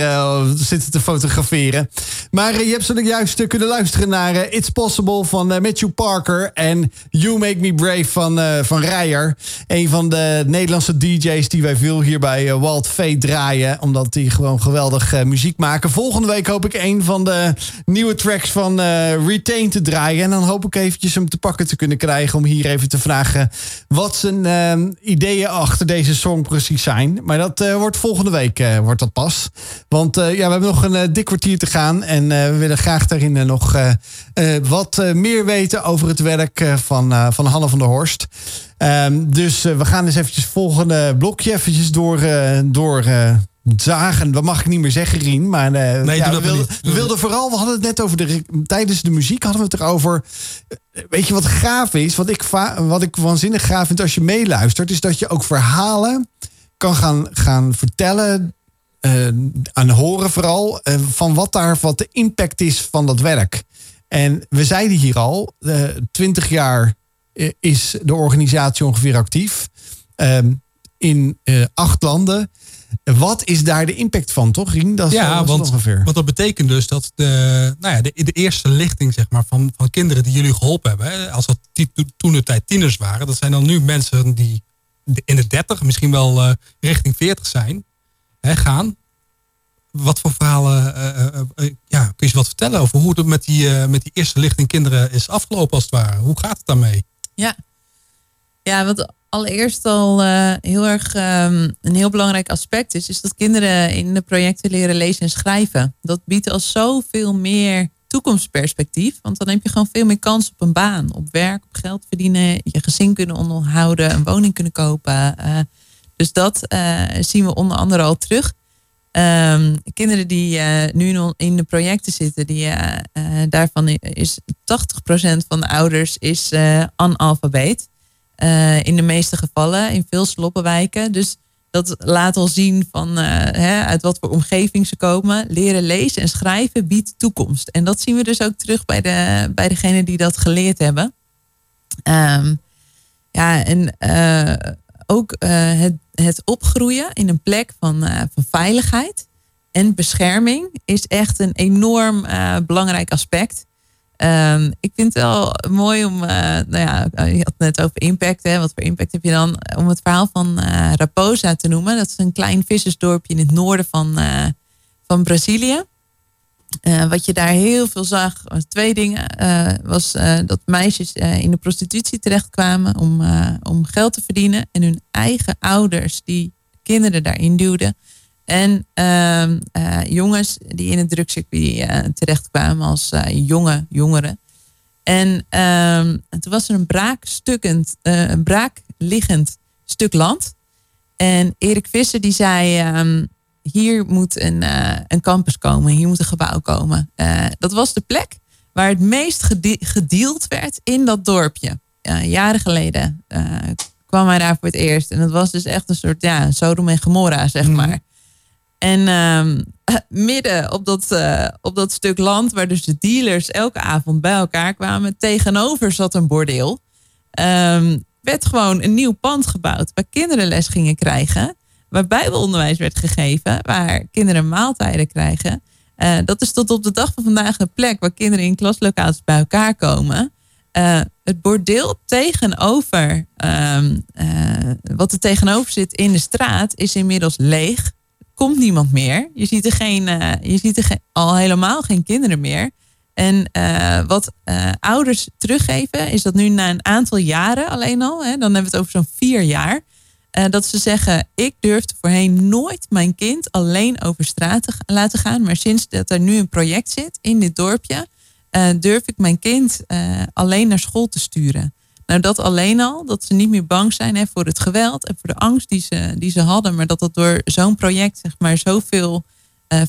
zitten te fotograferen. Maar je hebt zojuist uh, kunnen luisteren naar It's Possible van Matthew Parker en You Make Me Brave van, van Rijer. Een van de Nederlandse DJ's die wij veel hier bij eh, Walt Fate draaien. Omdat die gewoon geweldig eh, muziek maken. Volgende week hoop ik een van de nieuwe tracks van eh, Retain te draaien. En dan hoop ik eventjes hem te pakken te kunnen krijgen. Om hier even te vragen wat zijn ideeën achter deze song precies zijn. Maar dat wordt volgende week wordt dat pas. Want ja, we hebben nog een dik kwartier te gaan. En we willen graag daarin nog wat meer weten over het werk van, van Hanne van der Horst. Ehm, dus eh, we gaan eens eventjes het volgende blokje eventjes door, eh, door eh, zagen. Dat mag ik niet meer zeggen, Rien. Maar Nee, ja, doe dat we, wilden, we wilden vooral, we hadden het net over de. Tijdens de muziek hadden we het erover. Weet je wat gaaf is? Wat ik, wat ik waanzinnig gaaf vind als je meeluistert, is dat je ook verhalen kan gaan, gaan vertellen. eh, aan horen vooral van wat daar wat de impact is van dat werk. En we zeiden hier al, twintig jaar is de organisatie ongeveer actief. Ehm, in eh, acht landen. Wat is daar de impact van, toch, Rien? Dat is, Ja, want, ongeveer. want dat betekent dus dat de, nou ja, de, de eerste lichting zeg maar, van, van kinderen die jullie geholpen hebben, hè, als dat toen de tijd tieners waren, dat zijn dan nu mensen die in de 30, misschien wel eh, richting 40 zijn, hè, gaan. Wat voor verhalen, eh, eh, eh, ja, kun je wat vertellen over hoe het met die, eh, met die eerste lichting kinderen is afgelopen als het ware? Hoe gaat het daarmee? Ja. Ja, wat allereerst al eh, heel erg ehm, een heel belangrijk aspect is, is dat kinderen in de projecten leren lezen en schrijven. Dat biedt al zoveel meer toekomstperspectief. Want dan heb je gewoon veel meer kans op een baan, op werk, op geld verdienen, je gezin kunnen onderhouden, een woning kunnen kopen. Eh, dus dat eh, zien we onder andere al terug. Ehm, kinderen die eh, nu in- de projecten zitten, die, eh, eh, daarvan is 80% van de ouders is analfabeet. In de meeste gevallen, in veel sloppenwijken. Dus dat laat al zien van hè, uit wat voor omgeving ze komen. Leren lezen en schrijven biedt toekomst. En dat zien we dus ook terug bij, de, bij degenen die dat geleerd hebben. Ehm, ja, en ook het, het opgroeien in een plek van, eh, van veiligheid en bescherming is echt een enorm eh, belangrijk aspect. Ehm, ik vind het wel mooi om, eh, nou ja, je had het net over impact. Hè, wat voor impact heb je dan? Om het verhaal van Raposa te noemen. Dat is een klein vissersdorpje in het noorden van, van Brazilië. Eh, wat je daar heel veel zag, was twee dingen. Eh, was eh, dat meisjes in de prostitutie terechtkwamen om, om geld te verdienen. En hun eigen ouders die kinderen daarin duwden. En ehm, eh, jongens die in het drugscircuit terechtkwamen als jonge jongeren. En ehm, toen was er een braakstukkend, een braakliggend stuk land. En Erik Visser die zei, ehm, hier moet een, eh, een campus komen, hier moet een gebouw komen. Eh, dat was de plek waar het meest gede- gedeeld werd in dat dorpje. Ja, jaren geleden eh, kwam hij daar voor het eerst. En dat was dus echt een soort ja, Sodom en Gomorra, zeg maar. En ehm, (laughs) midden op dat, eh, op dat stuk land, waar dus de dealers elke avond bij elkaar kwamen, tegenover zat een bordeel. Ehm, werd gewoon een nieuw pand gebouwd waar kinderen les gingen krijgen. Waar bijbelonderwijs werd gegeven, waar kinderen maaltijden krijgen. Eh, dat is tot op de dag van vandaag een plek waar kinderen in klaslocaties bij elkaar komen. Eh, het bordeel tegenover, ehm, eh, wat er tegenover zit in de straat, is inmiddels leeg. Komt niemand meer. Je ziet er, geen, je ziet er al helemaal geen kinderen meer. En wat ouders teruggeven, is dat nu na een aantal jaren alleen al, hè, dan hebben we het over zo'n vier jaar, eh, dat ze zeggen: Ik durfde voorheen nooit mijn kind alleen over straat te laten gaan. Maar sinds dat er nu een project zit in dit dorpje, eh, durf ik mijn kind eh, alleen naar school te sturen. Nou, dat alleen al, dat ze niet meer bang zijn hè, voor het geweld en voor de angst die ze, die ze hadden. Maar dat dat door zo'n project, zeg maar, zoveel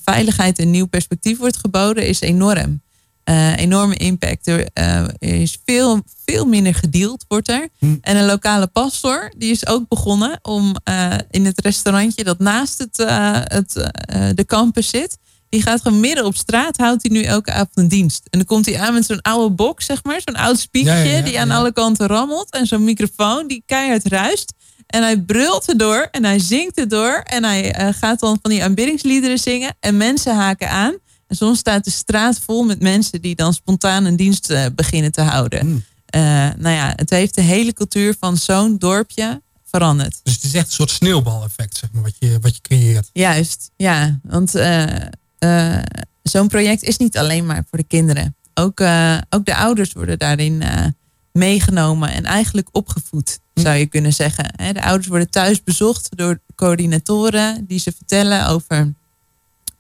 veiligheid en nieuw perspectief wordt geboden, is enorm. Eh, enorme impact. Er eh, is veel, veel minder gedeeld, wordt er. En een lokale pastor, die is ook begonnen om eh, in het restaurantje dat naast het, het, de campus zit. Die gaat gewoon midden op straat, houdt hij nu elke avond een dienst. En dan komt hij aan met zo'n oude box, zeg maar. Zo'n oud speakertje Ja, ja, ja, die aan alle kanten rammelt. En zo'n microfoon die keihard ruist. En hij brult erdoor en hij zingt erdoor. En hij gaat dan van die aanbiddingsliederen zingen. En mensen haken aan. En soms staat de straat vol met mensen die dan spontaan een dienst eh, beginnen te houden. Eh, nou ja, het heeft de hele cultuur van zo'n dorpje veranderd. Dus het is echt een soort sneeuwbaleffect, zeg maar, wat je, wat je creëert. Juist, ja. Want eh, zo'n project is niet alleen maar voor de kinderen. Ook, ook de ouders worden daarin meegenomen en eigenlijk opgevoed, zou je kunnen zeggen. De ouders worden thuis bezocht door coördinatoren die ze vertellen over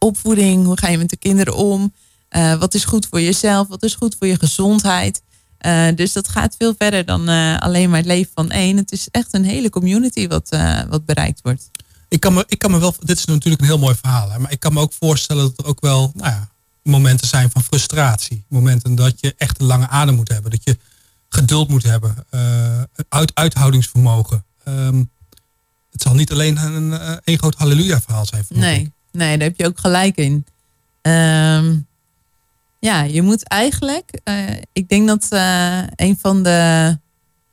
opvoeding, hoe ga je met de kinderen om, eh, wat is goed voor jezelf, wat is goed voor je gezondheid. Eh, dus dat gaat veel verder dan eh, alleen maar het leven van één. Het is echt een hele community wat, wat bereikt wordt. Ik kan, me, ik kan me wel, dit is natuurlijk een heel mooi verhaal, hè, maar ik kan me ook voorstellen dat er ook wel nou ja, momenten zijn van frustratie. Momenten dat je echt een lange adem moet hebben, dat je geduld moet hebben, uit, uithoudingsvermogen. Ehm, het zal niet alleen een, een, een groot halleluja verhaal zijn. ik. Nee, daar heb je ook gelijk in. Ehm, ja, je moet eigenlijk, eh, ik denk dat eh, een van de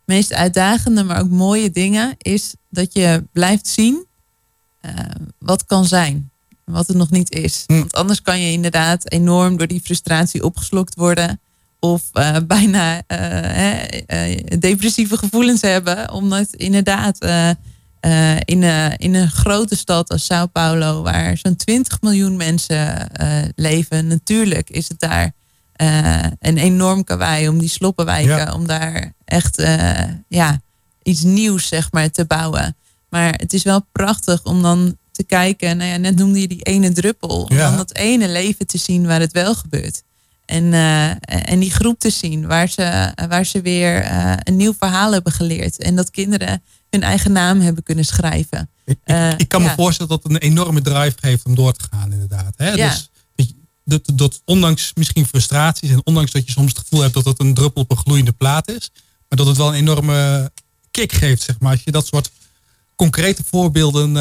meest uitdagende, maar ook mooie dingen is dat je blijft zien eh, wat kan zijn, wat het nog niet is. Hm. Want anders kan je inderdaad enorm door die frustratie opgeslokt worden. Of (laughs) bijna hè, eh, depressieve gevoelens hebben. Omdat inderdaad eh, in, een, in een grote stad als Sao Paulo, waar zo'n 20 miljoen mensen eh, leven, natuurlijk is het daar eh, een enorm kawaii om die sloppenwijken, Ja. om daar echt ja, iets nieuws zeg maar, te bouwen. Maar het is wel prachtig om dan te kijken, nou ja, net noemde je die ene druppel, om Ja. dan dat ene leven te zien waar het wel gebeurt. En, en die groep te zien waar ze, waar ze weer een nieuw verhaal hebben geleerd. En dat kinderen hun eigen naam hebben kunnen schrijven. Ik, ik- Eh, ik kan me ja. voorstellen dat het een enorme drive geeft om door te gaan, inderdaad. Hè? Ja. Dus dat, dat, ondanks misschien frustraties en ondanks dat je soms het gevoel hebt dat het een druppel op een gloeiende plaat is, maar dat het wel een enorme kick geeft, zeg maar. Als je dat soort concrete voorbeelden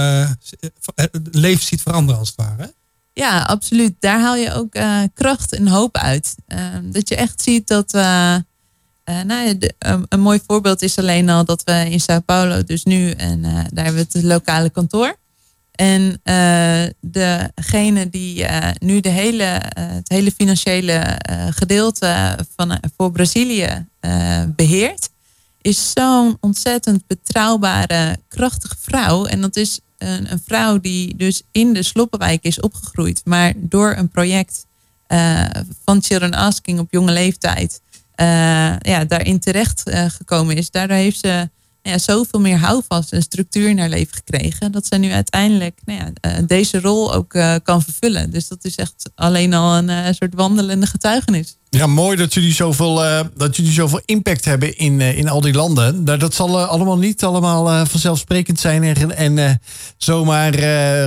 het leven ziet veranderen, als het ware. Ja, absoluut. Daar haal je ook kracht en hoop uit. Eh, dat je echt ziet dat. Eh, nou de- een- mooi voorbeeld is alleen al dat we in Sao Paulo, dus nu, en eh, daar hebben we het lokale kantoor. En eh, degene die eh, nu de hele, eh, het hele financiële eh, gedeelte van, voor Brazilië eh, beheert, is zo'n ontzettend betrouwbare, krachtige vrouw. En dat is een, een vrouw die dus in de Sloppenwijk is opgegroeid, maar door een project eh, van Children Asking op jonge leeftijd eh, ja, daarin terecht eh, gekomen is. Daardoor heeft ze ja, zoveel meer houvast en structuur in haar leven gekregen. Dat ze nu uiteindelijk nou ja, eh, deze rol ook eh, kan vervullen. Dus dat is echt alleen al een eh, soort wandelende getuigenis. Ja, mooi dat jullie zoveel, dat jullie zoveel impact hebben in, in al die landen. Dat, dat zal allemaal niet allemaal vanzelfsprekend zijn en, en zomaar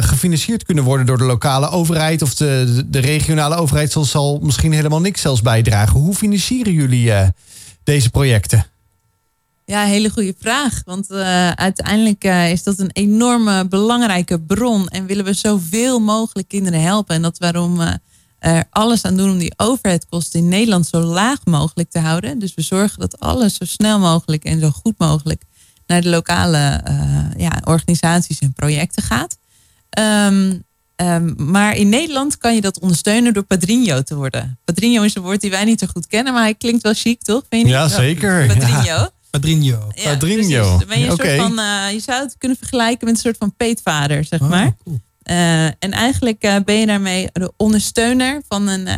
gefinancierd kunnen worden door de lokale overheid of de, de, regionale overheid zal, zal misschien helemaal niks zelfs bijdragen. Hoe financieren jullie deze projecten? Ja, hele goede vraag. Want eh, uiteindelijk eh, is dat een enorme belangrijke bron. En willen we zoveel mogelijk kinderen helpen. En dat is waarom we er alles aan doen om die overheidkosten in Nederland zo laag mogelijk te houden. Dus we zorgen dat alles zo snel mogelijk en zo goed mogelijk naar de lokale eh, ja, organisaties en projecten gaat. Ehm, ehm, maar in Nederland kan je dat ondersteunen door Padrinho te worden. Padrinho is een woord die wij niet zo goed kennen, maar hij klinkt wel chic, toch? Vind je niet? Ja, zeker. Padrinho. Padrinho. Ja, Padrinho. ben je, een soort van, eh, je zou het kunnen vergelijken met een soort van peetvader, zeg Oh, maar. cool. Eh, en eigenlijk eh, ben je daarmee de ondersteuner van, een,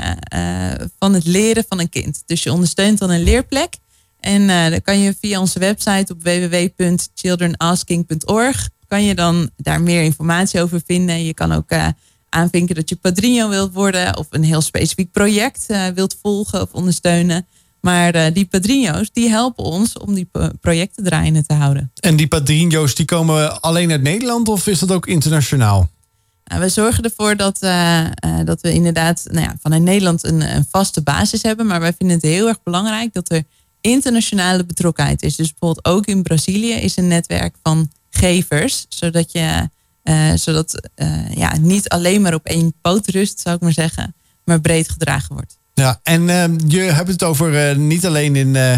van het leren van een kind. Dus je ondersteunt dan een leerplek. En dan kan je via onze website op www.childrenasking.org kan je dan daar meer informatie over vinden. Je kan ook aanvinken dat je padrino wilt worden of een heel specifiek project wilt volgen of ondersteunen. Maar eh, die padrino's die helpen ons om die pro- projecten draaiende te houden. En die padrino's die komen alleen uit Nederland of is dat ook internationaal? Nou, we zorgen ervoor dat, eh, eh, dat we inderdaad nou ja, vanuit Nederland een, een vaste basis hebben. Maar wij vinden het heel erg belangrijk dat er internationale betrokkenheid is. Dus bijvoorbeeld ook in Brazilië is een netwerk van gevers. Zodat je zodat, ja, niet alleen maar op één poot rust, zou ik maar zeggen. Maar breed gedragen wordt. Ja, en eh, je hebt het over eh, niet alleen in, eh,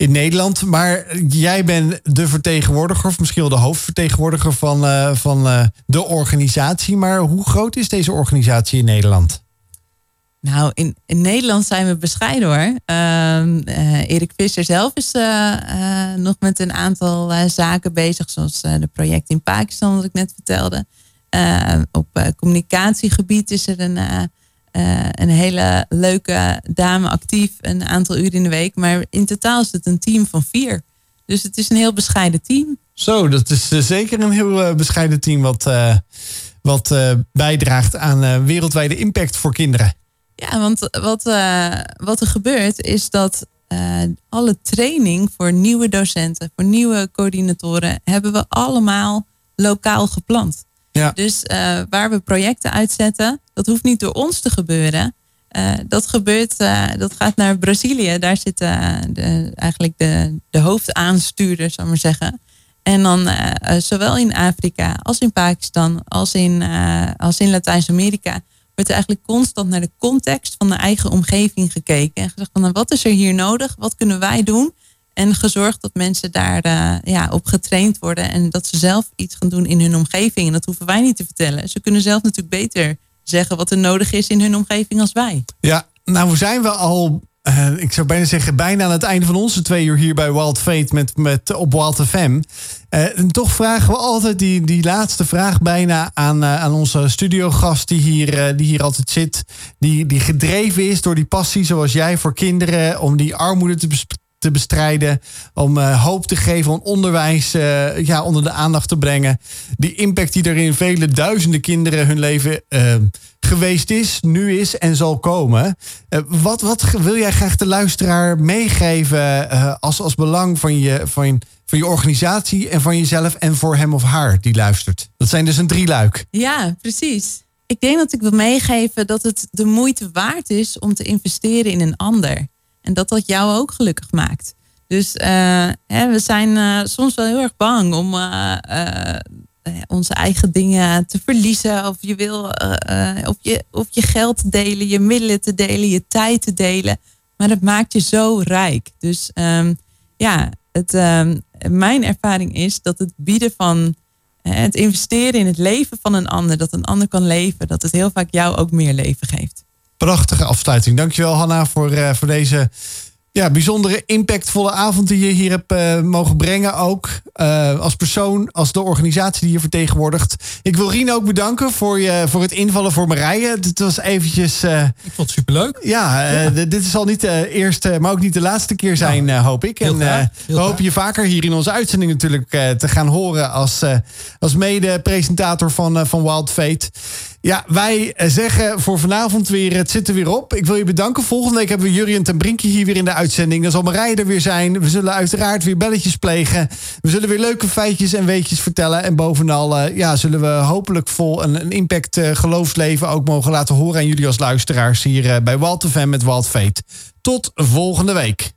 in Nederland, maar jij bent de vertegenwoordiger, of misschien wel de hoofdvertegenwoordiger van, eh, van de organisatie. Maar hoe groot is deze organisatie in Nederland? Nou, in, in Nederland zijn we bescheiden hoor. Ehm, eh, Erik Visser zelf is nog met een aantal zaken bezig, zoals de project in Pakistan, wat ik net vertelde. Eh, op communicatiegebied is er een, eh, een hele leuke dame actief, een aantal uren in de week. Maar in totaal is het een team van vier. Dus het is een heel bescheiden team. Zo, dat is eh, zeker een heel eh, bescheiden team wat, wat bijdraagt aan wereldwijde impact voor kinderen. Ja, want wat, wat er gebeurt is dat alle training voor nieuwe docenten, voor nieuwe coördinatoren, hebben we allemaal lokaal gepland. Ja. Dus eh, waar we projecten uitzetten, dat hoeft niet door ons te gebeuren. Eh, dat gebeurt, eh, dat gaat naar Brazilië. Daar zitten de, eigenlijk de, de hoofdaanstuurders, zal ik maar zeggen. En dan zowel in Afrika als in Pakistan als in, als in Latijns-Amerika wordt er eigenlijk constant naar de context van de eigen omgeving gekeken. En gezegd van nou, wat is er hier nodig? Wat kunnen wij doen? En gezorgd dat mensen daar eh, ja, op getraind worden. En dat ze zelf iets gaan doen in hun omgeving. En dat hoeven wij niet te vertellen. Ze kunnen zelf natuurlijk beter zeggen wat er nodig is in hun omgeving als wij. Ja, nou zijn we al, eh, ik zou bijna zeggen, bijna aan het einde van onze twee uur hier bij Wild Fate met, met, op Wild FM. Eh, en toch vragen we altijd die, die laatste vraag bijna aan, aan onze studiogast die hier, die hier altijd zit. Die, die gedreven is door die passie zoals jij voor kinderen, om die armoede te te bestrijden. Om eh, hoop te geven, om onderwijs eh, ja, onder de aandacht te brengen. Die impact die er in vele duizenden kinderen hun leven eh, geweest is, nu is en zal komen. Eh, wat, wat wil jij graag de luisteraar meegeven als, als belang van je, van, van je organisatie en van jezelf en voor hem of haar die luistert? Dat zijn dus een drieluik. Ja, precies. Ik denk dat ik wil meegeven dat het de moeite waard is om te investeren in een ander. En dat dat jou ook gelukkig maakt. Dus eh, hè, we zijn eh, soms wel heel erg bang om eh, onze eigen dingen te verliezen. Of je wil of je, of je geld te delen, je middelen te delen, je tijd te delen. Maar dat maakt je zo rijk. Dus ehm, ja, het, ehm, mijn ervaring is dat het bieden van het investeren in het leven van een ander, dat een ander kan leven, dat het heel vaak jou ook meer leven geeft. Prachtige afsluiting. Dankjewel Hanna voor, eh, voor deze Ja, bijzondere impactvolle avond die je hier hebt eh, mogen brengen ook. Eh, als persoon, als de organisatie die je vertegenwoordigt. Ik wil Rien ook bedanken voor, je, voor het invallen voor Marije. Het was eventjes... Ik vond het superleuk. ja, d- dit zal niet de eerste, maar ook niet de laatste keer zijn, eh, hoop ik. heel En graag, we graag. hopen je vaker hier in onze uitzending natuurlijk te gaan horen als, als mede-presentator van, van Wild Fate. Ja, wij eh, zeggen voor vanavond weer, het zit er weer op. Ik wil je bedanken. Volgende week hebben we Jurien ten Brinkje hier weer in de uitzending. Dan zal Marije er weer zijn. We zullen uiteraard weer belletjes plegen. We zullen weer leuke feitjes en weetjes vertellen. En bovenal eh, ja, zullen we hopelijk vol een, een impact eh, geloofsleven ook mogen laten horen aan jullie als luisteraars hier bij Wild FM met Wild Fate. Tot volgende week.